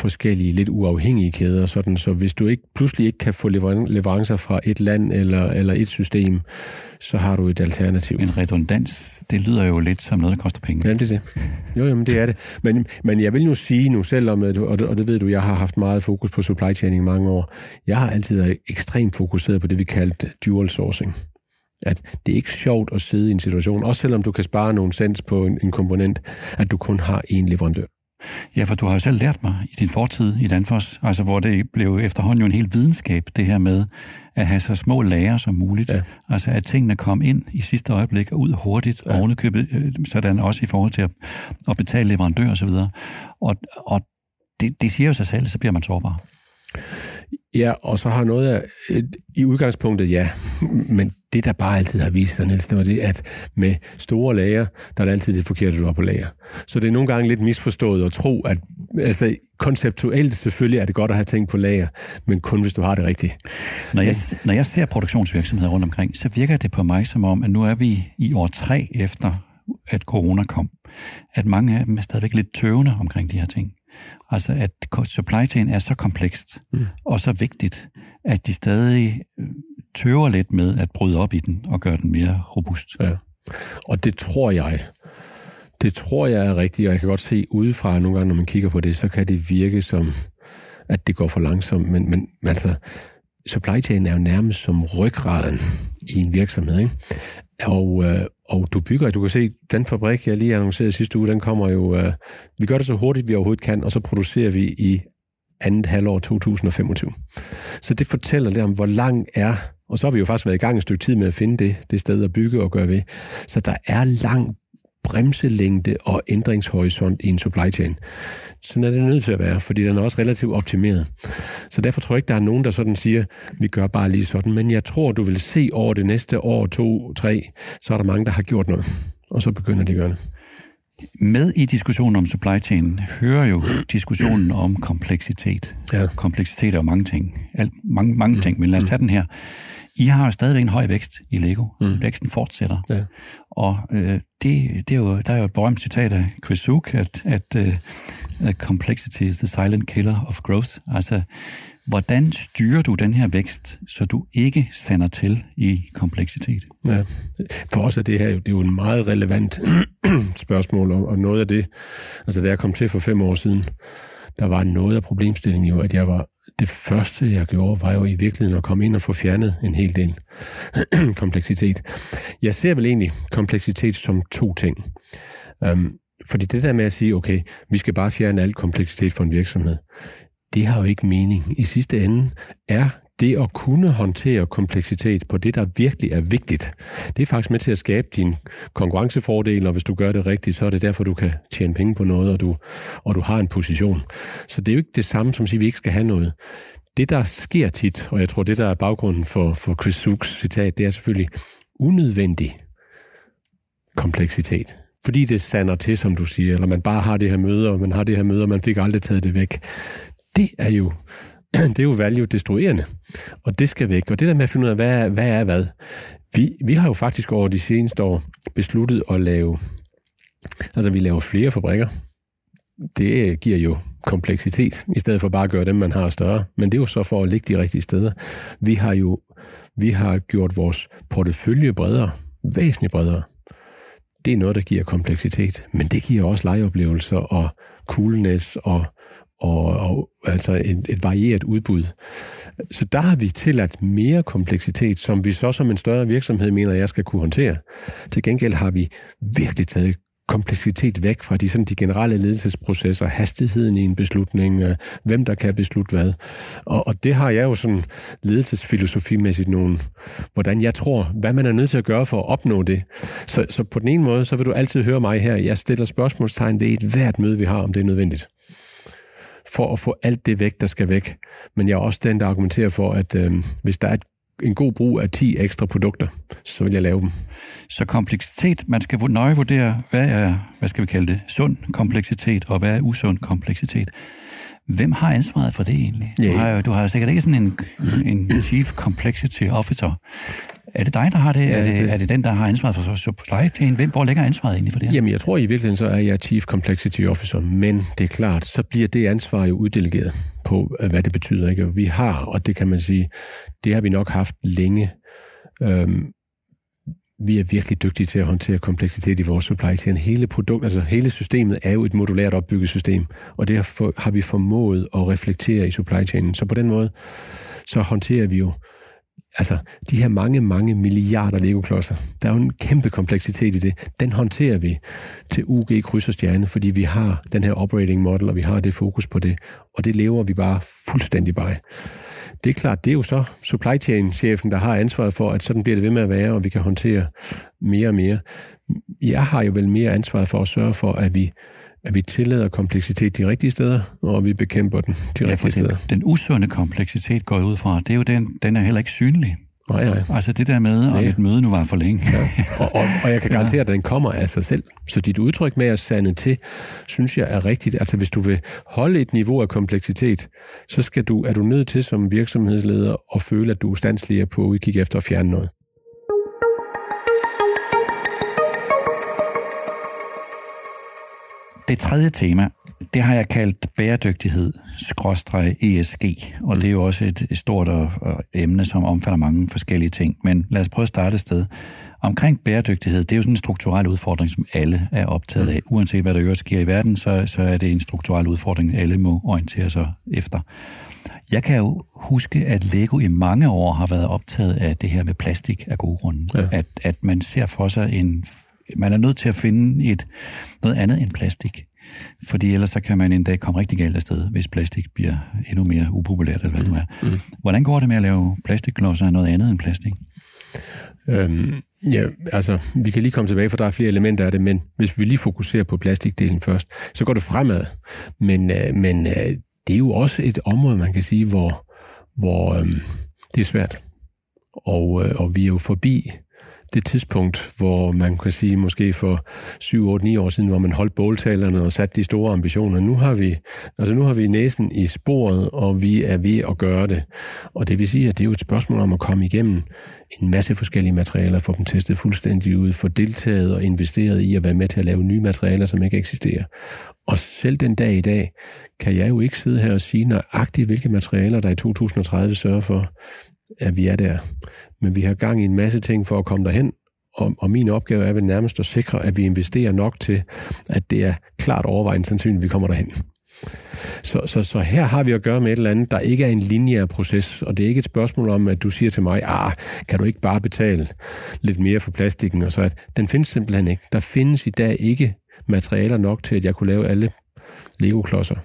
forskellige, lidt uafhængige kæder, sådan, så hvis du ikke pludselig ikke kan få leverancer fra et land eller, eller et system, så har du et alternativ. En redundans, det lyder jo lidt som noget, der koster penge. Jamen, det er det. Jo, jo, men det er det. Men, men jeg vil nu sige nu, selvom, og det, og det ved du, jeg har haft meget fokus på supply chain i mange år, jeg har altid været ekstremt fokuseret på det, vi kaldte dual sourcing at det er ikke sjovt at sidde i en situation, også selvom du kan spare nogle cents på en, en komponent, at du kun har én leverandør. Ja, for du har jo selv lært mig i din fortid i Danfoss, altså hvor det blev efterhånden jo en hel videnskab, det her med at have så små lager som muligt. Ja. Altså at tingene kom ind i sidste øjeblik og ud hurtigt, ja. og ovenikøbet øh, sådan også i forhold til at, at betale leverandør og så videre. Og, og det, det siger jo sig selv, så bliver man sårbar. Ja, og så har noget af, øh, i udgangspunktet ja, men det der bare altid har vist sig, Niels, det var det, at med store lager, der er det altid det forkerte, du har på lager. Så det er nogle gange lidt misforstået at tro, at altså, konceptuelt selvfølgelig er det godt at have ting på lager, men kun hvis du har det rigtigt. Når jeg, når jeg ser produktionsvirksomheder rundt omkring, så virker det på mig som om, at nu er vi i år tre efter, at corona kom, at mange af dem er stadigvæk lidt tøvende omkring de her ting. Altså at supply chain er så komplekst mm. og så vigtigt, at de stadig øh, tøver lidt med at bryde op i den og gøre den mere robust. Ja. Og det tror jeg, det tror jeg er rigtigt, og jeg kan godt se udefra nogle gange, når man kigger på det, så kan det virke som, at det går for langsomt, men, men altså, supply chain er jo nærmest som ryggraden i en virksomhed, ikke? Og, øh, og du bygger, du kan se, den fabrik, jeg lige annoncerede sidste uge, den kommer jo, øh, vi gør det så hurtigt, vi overhovedet kan, og så producerer vi i andet halvår 2025. Så det fortæller lidt om, hvor lang er, og så har vi jo faktisk været i gang et stykke tid med at finde det, det sted at bygge og gøre ved. Så der er lang bremselængde og ændringshorisont i en supply chain. Sådan er det nødt til at være, fordi den er også relativt optimeret. Så derfor tror jeg ikke, der er nogen, der sådan siger, vi gør bare lige sådan. Men jeg tror, du vil se over det næste år, to, tre, så er der mange, der har gjort noget. Og så begynder de at gøre det. Med i diskussionen om supply chain hører jo diskussionen om kompleksitet. Ja. Kompleksitet er jo mange ting. Alt, mange, mange ting, men lad os tage den her. I har jo stadigvæk en høj vækst i Lego. Mm. Væksten fortsætter. Ja. Og øh, det, det er jo, der er jo et berømt citat af Chris Zook, at, at uh, complexity is the silent killer of growth. Altså, hvordan styrer du den her vækst, så du ikke sender til i kompleksitet? Ja. For os er det her jo, det er jo en meget relevant spørgsmål, og noget af det, altså da jeg kom til for fem år siden, der var noget af problemstillingen jo, at jeg var, det første jeg gjorde, var jo i virkeligheden at komme ind og få fjernet en hel del kompleksitet. Jeg ser vel egentlig kompleksitet som to ting. Um, fordi det der med at sige, okay, vi skal bare fjerne al kompleksitet for en virksomhed, det har jo ikke mening. I sidste ende er det at kunne håndtere kompleksitet på det, der virkelig er vigtigt, det er faktisk med til at skabe din konkurrencefordel, og hvis du gør det rigtigt, så er det derfor, du kan tjene penge på noget, og du, og du har en position. Så det er jo ikke det samme, som at sige, at vi ikke skal have noget. Det, der sker tit, og jeg tror, det, der er baggrunden for, for Chris Suks citat, det er selvfølgelig unødvendig kompleksitet. Fordi det sander til, som du siger, eller man bare har det her møde, og man har det her møde, og man fik aldrig taget det væk. Det er jo det er jo value-destruerende, og det skal væk. Og det der med at finde ud af, hvad er hvad, er hvad vi, vi har jo faktisk over de seneste år besluttet at lave, altså vi laver flere fabrikker. Det øh, giver jo kompleksitet, i stedet for bare at gøre dem, man har større. Men det er jo så for at ligge de rigtige steder. Vi har jo vi har gjort vores portefølje bredere, væsentligt bredere. Det er noget, der giver kompleksitet, men det giver også legeoplevelser og coolness og og, og altså et, et varieret udbud. Så der har vi tilladt mere kompleksitet, som vi så som en større virksomhed mener, jeg skal kunne håndtere. Til gengæld har vi virkelig taget kompleksitet væk fra de, sådan de generelle ledelsesprocesser, hastigheden i en beslutning, øh, hvem der kan beslutte hvad. Og, og det har jeg jo sådan ledelsesfilosofimæssigt nogen, hvordan jeg tror, hvad man er nødt til at gøre for at opnå det. Så, så på den ene måde, så vil du altid høre mig her. Jeg stiller spørgsmålstegn ved et hvert møde, vi har, om det er nødvendigt for at få alt det væk, der skal væk. Men jeg er også den, der argumenterer for, at øh, hvis der er et en god brug af 10 ekstra produkter, så vil jeg lave dem. Så kompleksitet, man skal nøje vurdere, hvad er, hvad skal vi kalde det, sund kompleksitet, og hvad er usund kompleksitet. Hvem har ansvaret for det egentlig? Du, har, du har sikkert ikke sådan en, en chief complexity officer. Er det dig, der har det? Ja, er, det, det, er det den, der har ansvaret for supply chain? Hvem, hvor ligger ansvaret egentlig for det her? Jamen, jeg tror i virkeligheden, så er jeg Chief Complexity Officer, men det er klart, så bliver det ansvar jo uddelegeret på, øh, hvad det betyder. Ikke? Vi har, og det kan man sige, det har vi nok haft længe. Øhm, vi er virkelig dygtige til at håndtere kompleksitet i vores supply chain. Hele produkt, altså hele systemet er jo et modulært opbygget system, og det har vi formået at reflektere i supply chainen. Så på den måde, så håndterer vi jo altså, de her mange, mange milliarder Lego-klodser, der er jo en kæmpe kompleksitet i det. Den håndterer vi til UG kryds og stjerne, fordi vi har den her operating model, og vi har det fokus på det, og det lever vi bare fuldstændig bare. Det er klart, det er jo så supply chain-chefen, der har ansvaret for, at sådan bliver det ved med at være, og vi kan håndtere mere og mere. Jeg har jo vel mere ansvaret for at sørge for, at vi at vi tillader kompleksitet de rigtige steder, og vi bekæmper den de ja, rigtige den, steder. Den usunde kompleksitet går ud fra, det er jo den, den er heller ikke synlig. Nej, nej. Altså det der med, om et møde nu var for længe. Ja. Og, og, og jeg kan garantere, at den kommer af sig selv. Så dit udtryk med at sande til, synes jeg er rigtigt. Altså hvis du vil holde et niveau af kompleksitet, så skal du, er du nødt til som virksomhedsleder at føle, at du er standslig på at udkigge efter at fjerne noget. Det tredje tema, det har jeg kaldt bæredygtighed, skråstreg ESG, og det er jo også et stort emne, som omfatter mange forskellige ting. Men lad os prøve at starte et sted. Omkring bæredygtighed, det er jo sådan en strukturel udfordring, som alle er optaget af. Uanset hvad der øvrigt sker i verden, så, så er det en strukturel udfordring, alle må orientere sig efter. Jeg kan jo huske, at Lego i mange år har været optaget af det her med plastik af gode grunde. Ja. At, at man ser for sig en man er nødt til at finde et, noget andet end plastik. Fordi ellers så kan man en dag komme rigtig galt afsted, hvis plastik bliver endnu mere upopulært, eller hvad det er. Mm. Hvordan går det med at lave plastikklodser af noget andet end plastik? Øhm, ja, altså, vi kan lige komme tilbage, for der er flere elementer af det, men hvis vi lige fokuserer på plastikdelen først, så går det fremad. Men, øh, men øh, det er jo også et område, man kan sige, hvor, hvor øh, det er svært. Og, øh, og vi er jo forbi det tidspunkt, hvor man kan sige måske for 7, 8, 9 år siden, hvor man holdt båltalerne og satte de store ambitioner. Nu har vi, altså nu har vi næsen i sporet, og vi er ved at gøre det. Og det vil sige, at det er jo et spørgsmål om at komme igennem en masse forskellige materialer, få dem testet fuldstændig ud, få deltaget og investeret i at være med til at lave nye materialer, som ikke eksisterer. Og selv den dag i dag, kan jeg jo ikke sidde her og sige nøjagtigt, hvilke materialer, der i 2030 sørger for, at vi er der. Men vi har gang i en masse ting for at komme derhen, og, og min opgave er vel nærmest at sikre, at vi investerer nok til, at det er klart overvejende sandsynligt, at vi kommer derhen. Så, så, så her har vi at gøre med et eller andet, der ikke er en lineær proces, og det er ikke et spørgsmål om, at du siger til mig, ah, kan du ikke bare betale lidt mere for plastikken, og så at den findes simpelthen ikke. Der findes i dag ikke materialer nok til, at jeg kunne lave alle Lego-klodser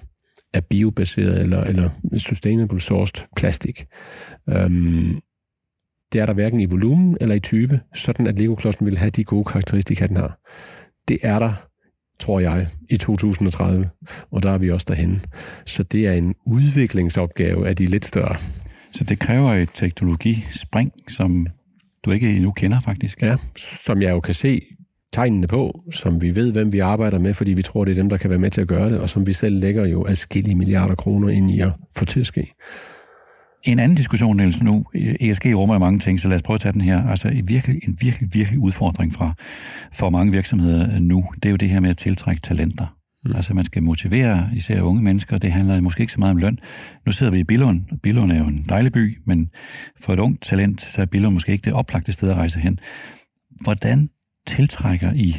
af biobaseret eller, eller sustainable sourced plastik. Øhm, det er der hverken i volumen eller i type, sådan at Lego-klodsen vil have de gode karakteristika, den har. Det er der, tror jeg, i 2030, og der er vi også derhen. Så det er en udviklingsopgave af de lidt større. Så det kræver et teknologispring, som du ikke endnu kender faktisk? Ja, som jeg jo kan se tegnene på, som vi ved, hvem vi arbejder med, fordi vi tror, det er dem, der kan være med til at gøre det, og som vi selv lægger jo adskillige milliarder kroner ind i at få til at ske. En anden diskussion, Niels, nu, ESG rummer mange ting, så lad os prøve at tage den her. Altså en virkelig, en virkelig, virkelig udfordring fra, for mange virksomheder nu, det er jo det her med at tiltrække talenter. Mm. Altså man skal motivere især unge mennesker, det handler måske ikke så meget om løn. Nu sidder vi i Billund, og Billund er jo en dejlig by, men for et ungt talent, så er Billund måske ikke det oplagte sted at rejse hen. Hvordan tiltrækker I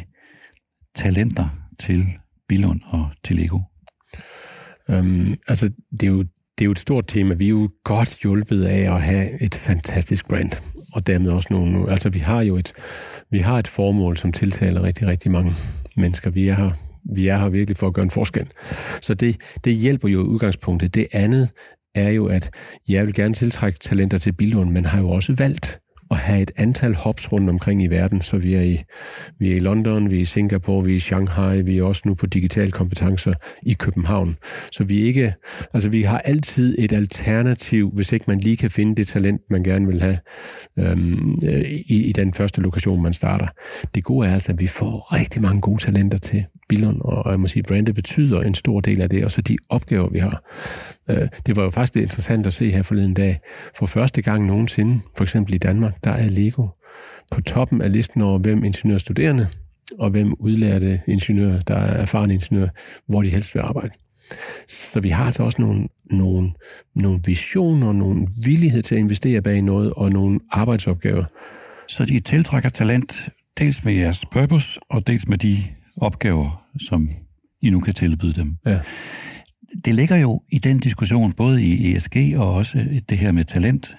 talenter til Billund og til Lego? Øhm, altså, det er, jo, det er jo et stort tema. Vi er jo godt hjulpet af at have et fantastisk brand, og dermed også nogle... Altså, vi har jo et, vi har et formål, som tiltaler rigtig, rigtig mange mennesker. Vi er her, vi er her virkelig for at gøre en forskel. Så det, det hjælper jo udgangspunktet. Det andet er jo, at jeg vil gerne tiltrække talenter til Billund, men har jo også valgt at have et antal hops rundt omkring i verden. Så vi er i, vi er i London, vi er i Singapore, vi er i Shanghai, vi er også nu på digital kompetencer i København. Så vi ikke, altså vi har altid et alternativ, hvis ikke man lige kan finde det talent, man gerne vil have øhm, øh, i, i den første lokation, man starter. Det gode er altså, at vi får rigtig mange gode talenter til Billund, og jeg må sige, brandet betyder en stor del af det, og så de opgaver, vi har. Øh, det var jo faktisk interessant at se her forleden dag. For første gang nogensinde, for eksempel i Danmark, der er Lego på toppen af listen over, hvem ingeniørstuderende og hvem udlærte ingeniører, der er erfarne ingeniører, hvor de helst vil arbejde. Så vi har altså også nogle, nogle, nogle visioner, nogle villighed til at investere bag noget, og nogle arbejdsopgaver. Så de tiltrækker talent dels med jeres purpose, og dels med de opgaver, som I nu kan tilbyde dem. Ja. Det ligger jo i den diskussion, både i ESG og også det her med talent,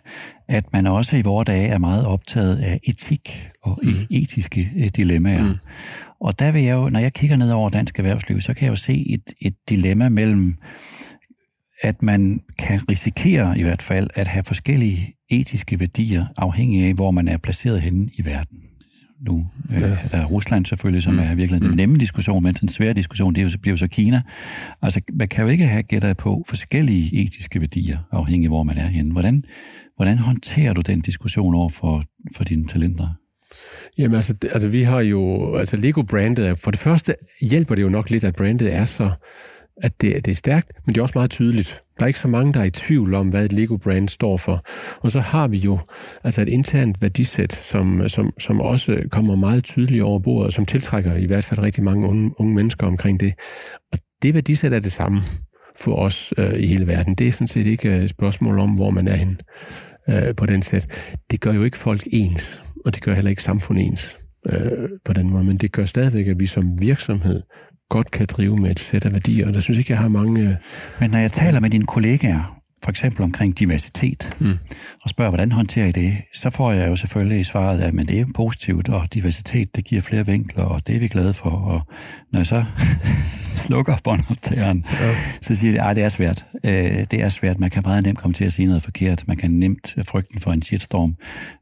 at man også i vores dage er meget optaget af etik og mm. etiske øh, dilemmaer. Mm. Og der vil jeg jo, når jeg kigger ned over dansk erhvervsliv, så kan jeg jo se et, et dilemma mellem, at man kan risikere i hvert fald at have forskellige etiske værdier, afhængig af, hvor man er placeret henne i verden nu. Øh, ja. Der er Rusland selvfølgelig, som mm. er virkelig den mm. nemme diskussion, men den svære diskussion, det er jo, bliver jo så Kina. Altså, man kan jo ikke have gættet på forskellige etiske værdier, afhængig af, hvor man er henne. Hvordan, hvordan håndterer du den diskussion over for, for dine talenter? Jamen altså, altså vi har jo, altså Lego-brandet, for det første hjælper det jo nok lidt, at brandet er så, at det, det er stærkt, men det er også meget tydeligt. Der er ikke så mange, der er i tvivl om, hvad et Lego-brand står for. Og så har vi jo altså et internt værdisæt, som, som, som også kommer meget tydeligt over bordet, som tiltrækker i hvert fald rigtig mange unge, unge mennesker omkring det. Og det værdisæt er det samme for os øh, i hele verden. Det er sådan set ikke et spørgsmål om, hvor man er hen øh, på den sæt. Det gør jo ikke folk ens, og det gør heller ikke samfund ens øh, på den måde, men det gør stadigvæk, at vi som virksomhed godt kan drive med et sæt af værdier, og der synes ikke, jeg har mange... Øh, men når jeg taler med dine kollegaer, for eksempel omkring diversitet, mm. og spørger, hvordan håndterer I det, så får jeg jo selvfølgelig svaret, at men det er positivt, og diversitet, det giver flere vinkler, og det er vi glade for. Og når jeg så slukker båndoptageren, ja. så siger de, at det er svært. Øh, det er svært. Man kan meget nemt komme til at sige noget forkert. Man kan nemt frygten for en shitstorm.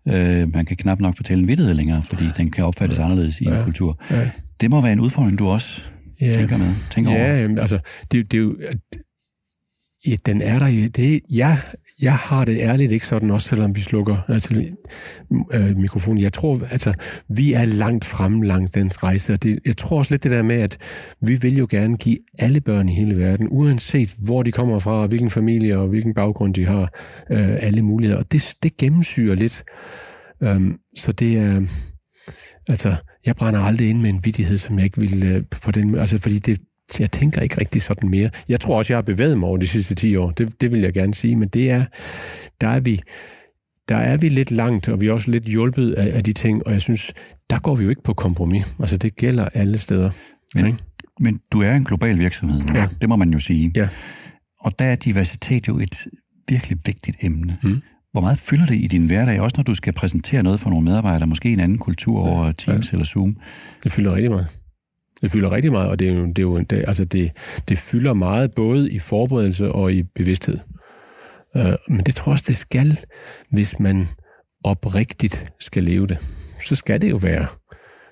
Øh, man kan knap nok fortælle en vittighed længere, fordi den kan opfattes ja. anderledes i ja. en kultur. Ja. Det må være en udfordring, du også ja. tænker med, tænker ja, over. Ja, altså, det, det er jo Ja, den er der. Det, jeg, jeg har det ærligt ikke sådan, også selvom vi slukker altså, øh, mikrofonen. Jeg tror, altså, vi er langt fremme langt den rejse, og det, jeg tror også lidt det der med, at vi vil jo gerne give alle børn i hele verden, uanset hvor de kommer fra, hvilken familie og hvilken baggrund de har, øh, alle muligheder. Og det, det gennemsyrer lidt. Um, så det er... Altså, jeg brænder aldrig ind med en vidighed, som jeg ikke vil øh, på den... Altså, fordi det, jeg tænker ikke rigtig sådan mere. Jeg tror også, jeg har bevæget mig over de sidste 10 år. Det, det vil jeg gerne sige, men det er, der er vi, der er vi lidt langt, og vi er også lidt hjulpet af, af de ting, og jeg synes, der går vi jo ikke på kompromis. Altså, det gælder alle steder. Men, ikke? men du er en global virksomhed, ja. det må man jo sige. Ja. Og der er diversitet jo et virkelig vigtigt emne. Mm. Hvor meget fylder det i din hverdag, også når du skal præsentere noget for nogle medarbejdere, måske en anden kultur ja. over Teams ja. eller Zoom? Det fylder rigtig meget. Det fylder rigtig meget, og det, er jo, det, er jo, det, altså det, det fylder meget både i forberedelse og i bevidsthed. Uh, men det tror jeg også, det skal, hvis man oprigtigt skal leve det. Så skal det jo være.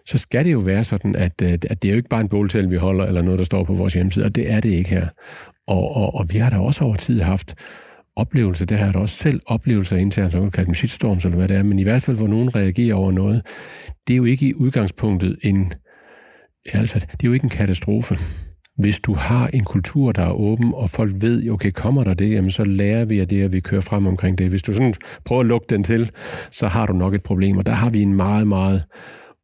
Så skal det jo være sådan, at, at det er jo ikke bare en båltal, vi holder, eller noget, der står på vores hjemmeside, og det er det ikke her. Og, og, og vi har da også over tid haft oplevelse, det har jeg da også selv oplevelser internt, så kan kalde dem shitstorms, eller hvad det er, men i hvert fald, hvor nogen reagerer over noget, det er jo ikke i udgangspunktet en, altså, det er jo ikke en katastrofe. Hvis du har en kultur, der er åben, og folk ved, okay, kommer der det, jamen så lærer vi af det, og vi kører frem omkring det. Hvis du sådan prøver at lukke den til, så har du nok et problem. Og der har vi en meget, meget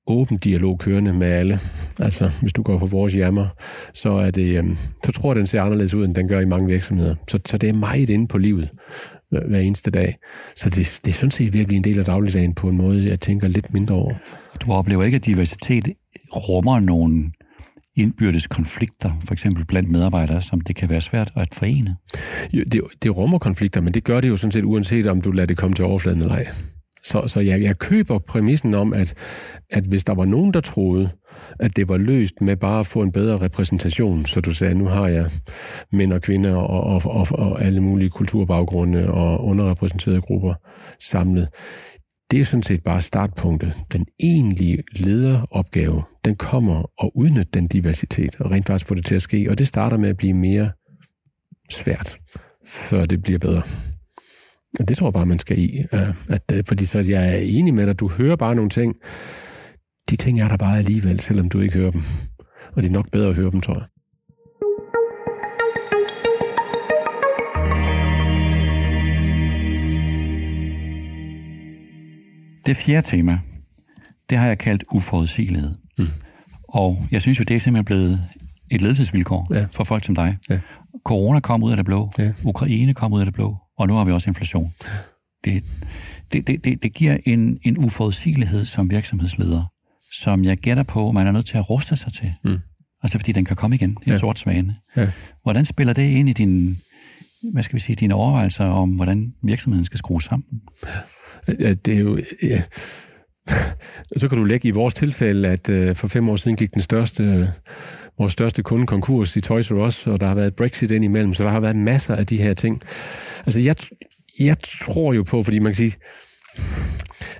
åben dialog kørende med alle. Altså, hvis du går på vores jammer, så, er det, øhm, så tror jeg, den ser anderledes ud, end den gør i mange virksomheder. Så, så det er meget inde på livet hver eneste dag. Så det, det er sådan set virkelig en del af dagligdagen på en måde, jeg tænker lidt mindre over. Du oplever ikke, at diversitet rummer nogle indbyrdes konflikter, for eksempel blandt medarbejdere, som det kan være svært at forene? Jo, det, det rummer konflikter, men det gør det jo sådan set uanset, om du lader det komme til overfladen eller ej. Så, så jeg, jeg køber præmissen om, at, at hvis der var nogen, der troede, at det var løst med bare at få en bedre repræsentation, så du sagde, nu har jeg mænd og kvinder og, og, og, og alle mulige kulturbaggrunde og underrepræsenterede grupper samlet. Det er sådan set bare startpunktet. Den egentlige lederopgave, den kommer at udnytte den diversitet og rent faktisk få det til at ske, og det starter med at blive mere svært, før det bliver bedre. Det tror jeg bare, man skal i. At, øh, fordi så jeg er enig med dig, du hører bare nogle ting. De ting er der bare alligevel, selvom du ikke hører dem. Og det er nok bedre at høre dem, tror jeg. Det fjerde tema, det har jeg kaldt uforudsigelighed. Mm. Og jeg synes jo, det er simpelthen blevet et ledelsesvilkår ja. for folk som dig. Ja. Corona kom ud af det blå, ja. Ukraine kom ud af det blå, og nu har vi også inflation. Det, det, det, det, det giver en, en uforudsigelighed som virksomhedsleder, som jeg gætter på, man er nødt til at ruste sig til. Mm. Altså fordi den kan komme igen, en ja. sort svane. Ja. Hvordan spiller det ind i din, hvad skal vi sige, dine overvejelser om, hvordan virksomheden skal skrues sammen? Ja, det er jo... Ja. Så kan du lægge i vores tilfælde, at uh, for fem år siden gik den største, vores største kunde konkurs i Toys R Us, og der har været Brexit ind imellem, så der har været masser af de her ting. Altså, jeg, jeg tror jo på, fordi man kan sige,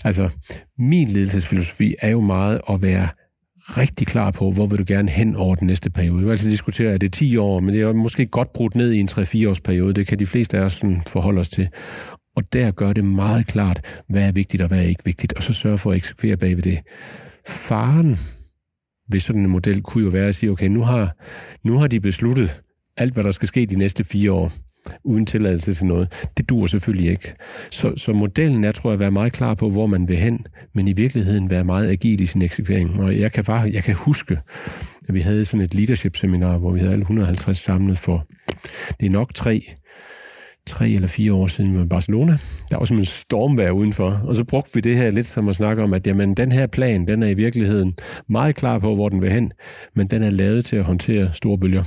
altså, min ledelsesfilosofi er jo meget at være rigtig klar på, hvor vil du gerne hen over den næste periode. Du kan altid diskutere, at det er 10 år, men det er måske godt brudt ned i en 3-4 års periode. Det kan de fleste af os sådan forholde os til. Og der gør det meget klart, hvad er vigtigt og hvad er ikke vigtigt, og så sørge for at eksekvere bagved det. Faren ved sådan en model kunne jo være at sige, okay, nu har, nu har de besluttet alt, hvad der skal ske de næste fire år uden tilladelse til noget. Det dur selvfølgelig ikke. Så, så modellen er, tror jeg, at være meget klar på, hvor man vil hen, men i virkeligheden være meget agil i sin eksekvering. Og jeg kan, bare, jeg kan huske, at vi havde sådan et leadership-seminar, hvor vi havde alle 150 samlet for, det er nok tre, tre eller fire år siden, vi var i Barcelona. Der var simpelthen stormvær udenfor, og så brugte vi det her lidt som at snakke om, at jamen, den her plan, den er i virkeligheden meget klar på, hvor den vil hen, men den er lavet til at håndtere store bølger.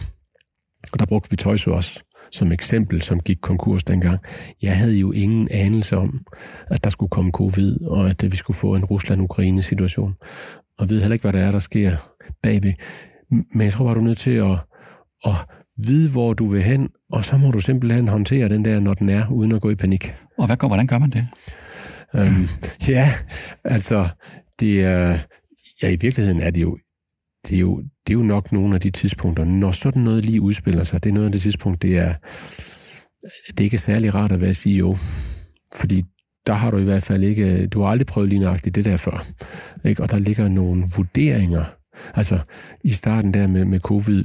Og der brugte vi Toys også som eksempel, som gik konkurs dengang. Jeg havde jo ingen anelse om, at der skulle komme covid, og at øh, vi skulle få en Rusland-Ukraine-situation. Og ved heller ikke, hvad der er, der sker bagved. Men jeg tror bare, du er nødt til at, at vide, hvor du vil hen, og så må du simpelthen håndtere den der, når den er, uden at gå i panik. Og hvad, hvordan gør man det? Øhm, ja, altså, det er, ja, i virkeligheden er det jo det er, jo, det er jo nok nogle af de tidspunkter, når sådan noget lige udspiller sig, det er noget af det tidspunkt, det er, det er ikke særlig rart at være CEO, fordi der har du i hvert fald ikke, du har aldrig prøvet lige nøjagtigt det der før, ikke? og der ligger nogle vurderinger, altså i starten der med, med covid,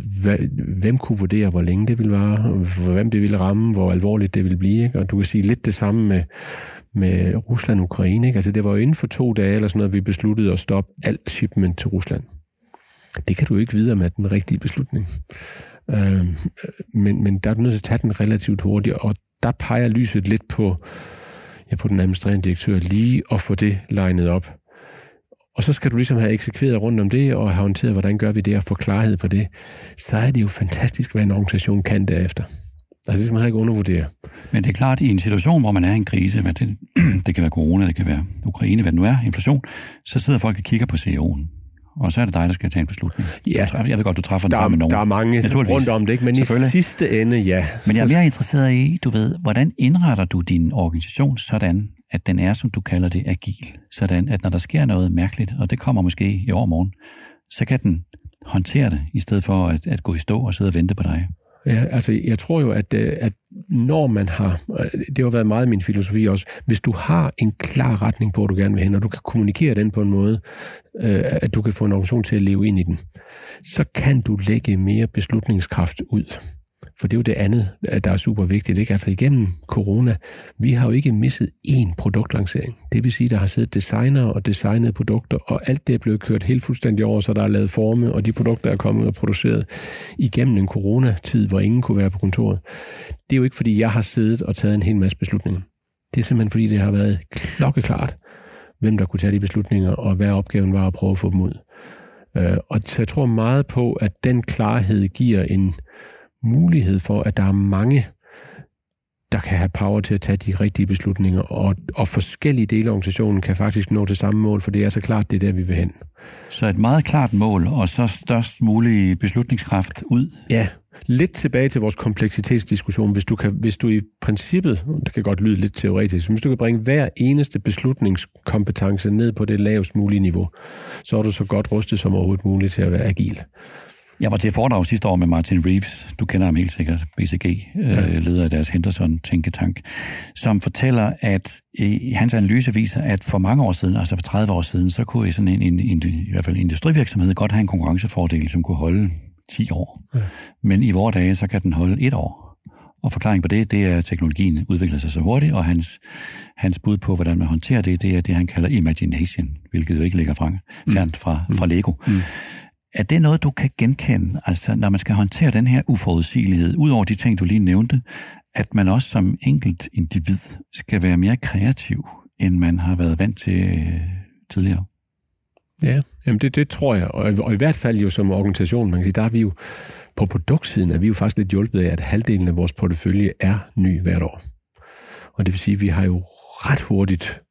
hvem kunne vurdere, hvor længe det ville vare, hvem det ville ramme, hvor alvorligt det ville blive, ikke? og du kan sige lidt det samme med, med Rusland og Ukraine, ikke? altså det var jo inden for to dage eller sådan noget, vi besluttede at stoppe alt shipment til Rusland. Det kan du ikke vide med den rigtige beslutning. Øh, men, men der er du nødt til at tage den relativt hurtigt, og der peger lyset lidt på, ja, på den administrerende direktør lige at få det legnet op. Og så skal du ligesom have eksekveret rundt om det, og have håndteret, hvordan gør vi det, og få klarhed på det. Så er det jo fantastisk, hvad en organisation kan derefter. Altså, det skal man ikke undervurdere. Men det er klart, at i en situation, hvor man er i en krise, hvad det, det kan være corona, det kan være Ukraine, hvad det nu er, inflation, så sidder folk og kigger på CEO'en og så er det dig, der skal tage en beslutning. Ja. Jeg ved godt, du træffer den sammen med nogen. Der er mange rundt om det, ikke? men i sidste ende, ja. Men jeg er mere interesseret i, du ved, hvordan indretter du din organisation sådan, at den er, som du kalder det, agil. Sådan, at når der sker noget mærkeligt, og det kommer måske i overmorgen, så kan den håndtere det, i stedet for at, at gå i stå og sidde og vente på dig. Ja, altså jeg tror jo, at, øh, at når man har, øh, det har været meget min filosofi også, hvis du har en klar retning på, hvor du gerne vil hen, og du kan kommunikere den på en måde, øh, at du kan få en organisation til at leve ind i den, så kan du lægge mere beslutningskraft ud. For det er jo det andet, øh, der er super vigtigt. Ikke? Altså igennem corona, vi har jo ikke misset én produktlancering. Det vil sige, der har siddet designer og designet produkter, og alt det er blevet kørt helt fuldstændig over, så der er lavet forme, og de produkter er kommet og produceret igennem en coronatid, hvor ingen kunne være på kontoret. Det er jo ikke, fordi jeg har siddet og taget en hel masse beslutninger. Det er simpelthen, fordi det har været klokkeklart, hvem der kunne tage de beslutninger, og hvad opgaven var at prøve at få dem ud. Øh, og så jeg tror meget på, at den klarhed giver en mulighed for, at der er mange, der kan have power til at tage de rigtige beslutninger, og, og forskellige dele af organisationen kan faktisk nå til samme mål, for det er så klart, det er der, vi vil hen. Så et meget klart mål, og så størst mulig beslutningskraft ud? Ja, lidt tilbage til vores kompleksitetsdiskussion. Hvis du, kan, hvis du i princippet, det kan godt lyde lidt teoretisk, hvis du kan bringe hver eneste beslutningskompetence ned på det lavest mulige niveau, så er du så godt rustet som overhovedet muligt til at være agil. Jeg var til foredrag sidste år med Martin Reeves, du kender ham helt sikkert, BCG, øh, ja. øh, leder af deres Henderson-tænketank, som fortæller, at i hans analyse viser, at for mange år siden, altså for 30 år siden, så kunne sådan en, en, en i hvert fald industrivirksomhed godt have en konkurrencefordel, som kunne holde 10 år. Ja. Men i vores dage, så kan den holde et år. Og forklaringen på det, det er, at teknologien udvikler sig så hurtigt, og hans, hans bud på, hvordan man håndterer det, det er det, han kalder imagination, hvilket jo ikke ligger fra, fjernt fra, fra Lego. Mm. Er det noget, du kan genkende, altså når man skal håndtere den her uforudsigelighed, ud over de ting, du lige nævnte, at man også som enkelt individ skal være mere kreativ, end man har været vant til øh, tidligere? Ja, jamen det, det tror jeg. Og, og i hvert fald jo som organisation, man kan sige, der er vi jo på produktsiden, er vi jo faktisk lidt hjulpet af, at halvdelen af vores portefølje er ny hvert år. Og det vil sige, at vi har jo ret hurtigt,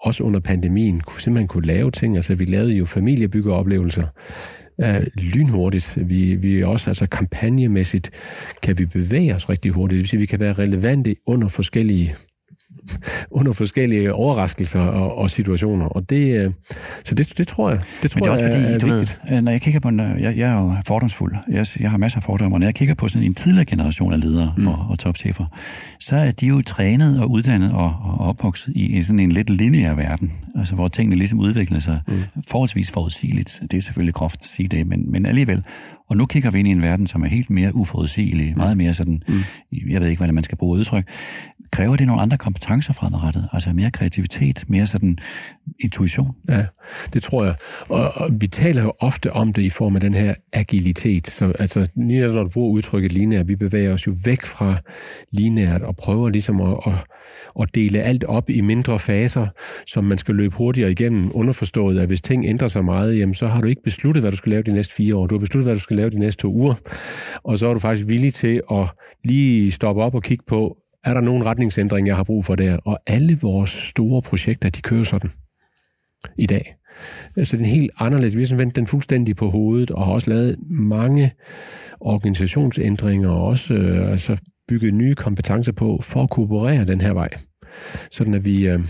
også under pandemien, kunne simpelthen kunne lave ting. Altså vi lavede jo familiebyggeoplevelser øh, lynhurtigt. Vi, vi også, altså kampagnemæssigt, kan vi bevæge os rigtig hurtigt. Det vil sige, at vi kan være relevante under forskellige under forskellige overraskelser og, og situationer. Og det, øh, så det, det tror jeg, det tror Men det er også fordi, er, er du vigtigt. ved, når jeg kigger på, jeg, jeg er jo fordomsfuld, jeg, jeg har masser af fordomme, og når jeg kigger på sådan en tidligere generation af ledere mm. og, og topchefer, så er de jo trænet og uddannet og, og opvokset i, i sådan en lidt lineær verden, altså hvor tingene ligesom udvikler sig mm. forholdsvis forudsigeligt. Det er selvfølgelig groft at sige det, men, men alligevel. Og nu kigger vi ind i en verden, som er helt mere uforudsigelig, meget mere sådan, mm. jeg ved ikke, hvordan man skal bruge udtryk, kræver det nogle andre kompetencer fremadrettet? Altså mere kreativitet, mere sådan intuition? Ja, det tror jeg. Og, og vi taler jo ofte om det i form af den her agilitet. Så, altså, lige når du bruger udtrykket lineært, vi bevæger os jo væk fra lineært og prøver ligesom at, at, at dele alt op i mindre faser, som man skal løbe hurtigere igennem, underforstået, at hvis ting ændrer sig meget, jamen, så har du ikke besluttet, hvad du skal lave de næste fire år. Du har besluttet, hvad du skal lave de næste to uger. Og så er du faktisk villig til at lige stoppe op og kigge på, er der nogen retningsændring, jeg har brug for der? Og alle vores store projekter, de kører sådan i dag. Altså, så den helt anderledes. Vi har vendt den fuldstændig på hovedet, og har også lavet mange organisationsændringer, og også øh, altså bygget nye kompetencer på, for at kunne operere den her vej. Sådan at vi, øh,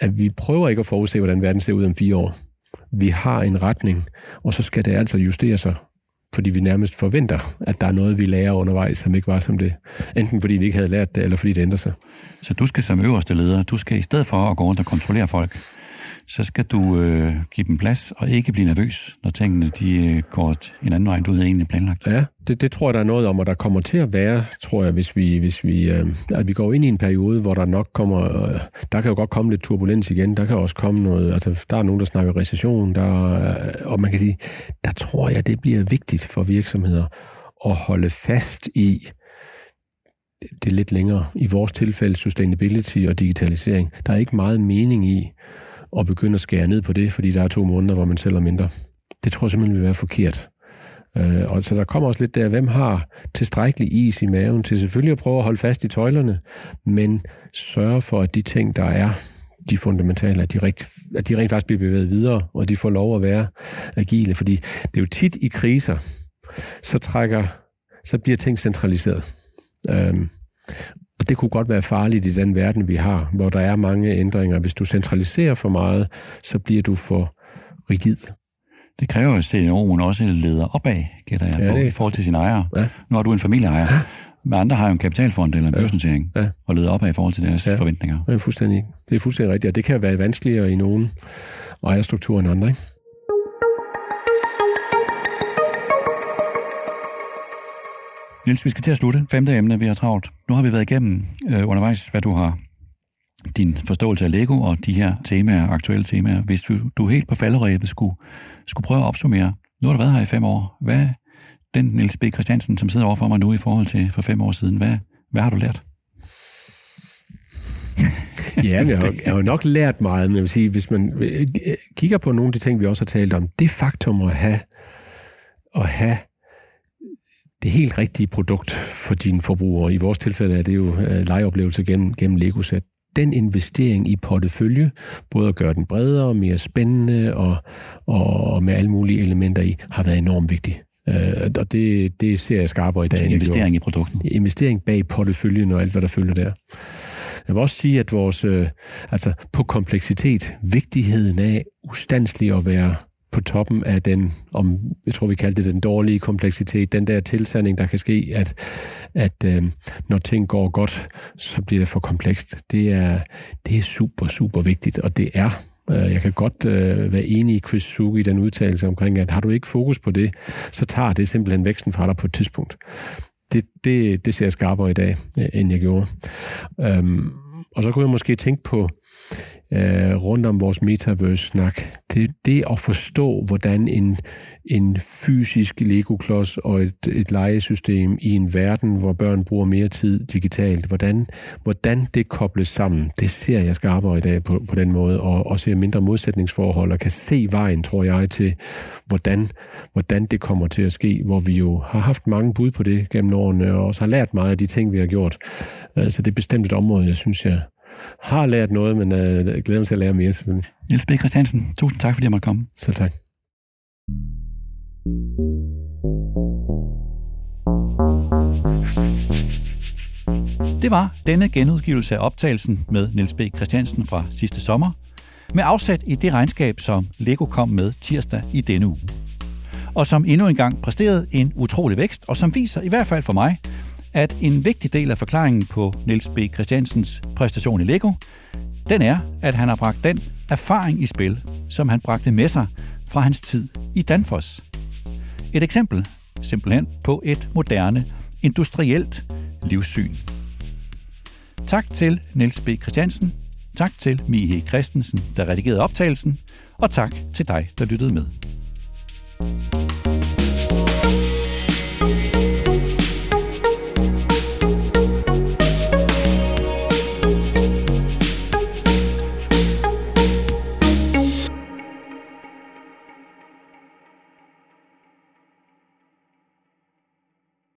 at vi prøver ikke at forudse, hvordan verden ser ud om fire år. Vi har en retning, og så skal det altså justere sig fordi vi nærmest forventer, at der er noget, vi lærer undervejs, som ikke var som det. Enten fordi vi ikke havde lært det, eller fordi det ændrer sig. Så du skal som øverste leder, du skal i stedet for at gå rundt og kontrollere folk, så skal du øh, give dem plads og ikke blive nervøs, når tingene de øh, går en anden vej, end du havde egentlig planlagt. Ja, det, det tror jeg, der er noget om, og der kommer til at være, tror jeg, hvis vi, hvis vi, øh, at vi går ind i en periode, hvor der nok kommer, øh, der kan jo godt komme lidt turbulens igen, der kan også komme noget, altså der er nogen, der snakker recession, der, øh, og man kan sige, der tror jeg, det bliver vigtigt for virksomheder at holde fast i, det lidt længere, i vores tilfælde sustainability og digitalisering. Der er ikke meget mening i og begynde at skære ned på det, fordi der er to måneder, hvor man sælger mindre. Det tror jeg simpelthen vil være forkert. Øh, og så der kommer også lidt der, hvem har tilstrækkelig is i maven til selvfølgelig at prøve at holde fast i tøjlerne, men sørge for, at de ting, der er de fundamentale, at de, rigt, at de rent faktisk bliver bevæget videre, og de får lov at være agile. Fordi det er jo tit i kriser, så trækker, så bliver ting centraliseret. Øhm, og det kunne godt være farligt i den verden, vi har, hvor der er mange ændringer. Hvis du centraliserer for meget, så bliver du for rigid. Det kræver, at CEO'en også leder opad, gætter jeg, ja, på, det... i forhold til sine ejere. Ja. Nu har du en familieejer, ja. men andre har jo en kapitalfond eller en børsnotering, ja. ja. og leder opad i forhold til deres ja. forventninger. Det er fuldstændig, det er fuldstændig rigtigt, og det kan være vanskeligere i nogle ejerstrukturer end andre. Ikke? Niels, vi skal til at slutte. Femte emne, vi har travlt. Nu har vi været igennem øh, undervejs, hvad du har din forståelse af Lego og de her temaer, aktuelle temaer. Hvis du, du helt på falderæbet skulle, skulle prøve at opsummere, nu har du været her i fem år. Hvad den Niels B. Christiansen, som sidder overfor mig nu i forhold til for fem år siden, hvad, hvad har du lært? ja, jeg har, jeg har nok lært meget, men jeg vil sige, hvis man øh, kigger på nogle af de ting, vi også har talt om, det faktum at have, at have det helt rigtige produkt for dine forbrugere. I vores tilfælde er det jo øh, legeoplevelse gennem, gennem Lego-sæt. Den investering i portefølje, både at gøre den bredere, mere spændende og, og med alle mulige elementer i, har været enormt vigtig. Uh, og det, det ser jeg skarpere i dag. investering i produkten. Investering bag porteføljen og alt, hvad der følger der. Jeg vil også sige, at vores, øh, altså på kompleksitet, vigtigheden af ustandsligt at være på toppen af den, om jeg tror vi kaldte det den dårlige kompleksitet, den der tilsanding, der kan ske, at, at øh, når ting går godt, så bliver det for komplekst. Det er, det er super, super vigtigt, og det er øh, jeg kan godt øh, være enig i Chris Sugi i den udtalelse omkring, at har du ikke fokus på det, så tager det simpelthen væksten fra dig på et tidspunkt. det, det, det ser jeg skarpere i dag, øh, end jeg gjorde. Øhm, og så kunne jeg måske tænke på, øh, rundt om vores metaverse-snak, det, det at forstå, hvordan en, en fysisk Lego-klods og et, et legesystem i en verden, hvor børn bruger mere tid digitalt, hvordan, hvordan det kobles sammen, det ser jeg skarpere i dag på, på den måde, og, og ser mindre modsætningsforhold, og kan se vejen, tror jeg, til, hvordan, hvordan det kommer til at ske, hvor vi jo har haft mange bud på det gennem årene, og også har lært meget af de ting, vi har gjort. Øh, så det er bestemt et område, jeg synes, jeg, har lært noget, men øh, jeg glæder mig til at lære mere selvfølgelig. Niels B. Christiansen, tusind tak, fordi jeg måtte komme. Selv tak. Det var denne genudgivelse af optagelsen med Niels B. Christiansen fra sidste sommer, med afsat i det regnskab, som Lego kom med tirsdag i denne uge. Og som endnu engang præsterede en utrolig vækst, og som viser, i hvert fald for mig, at en vigtig del af forklaringen på Niels B. Christiansens præstation i Lego, den er, at han har bragt den erfaring i spil, som han bragte med sig fra hans tid i Danfoss. Et eksempel simpelthen på et moderne, industrielt livssyn. Tak til Niels B. Christiansen, tak til Mihe Christensen, der redigerede optagelsen, og tak til dig, der lyttede med.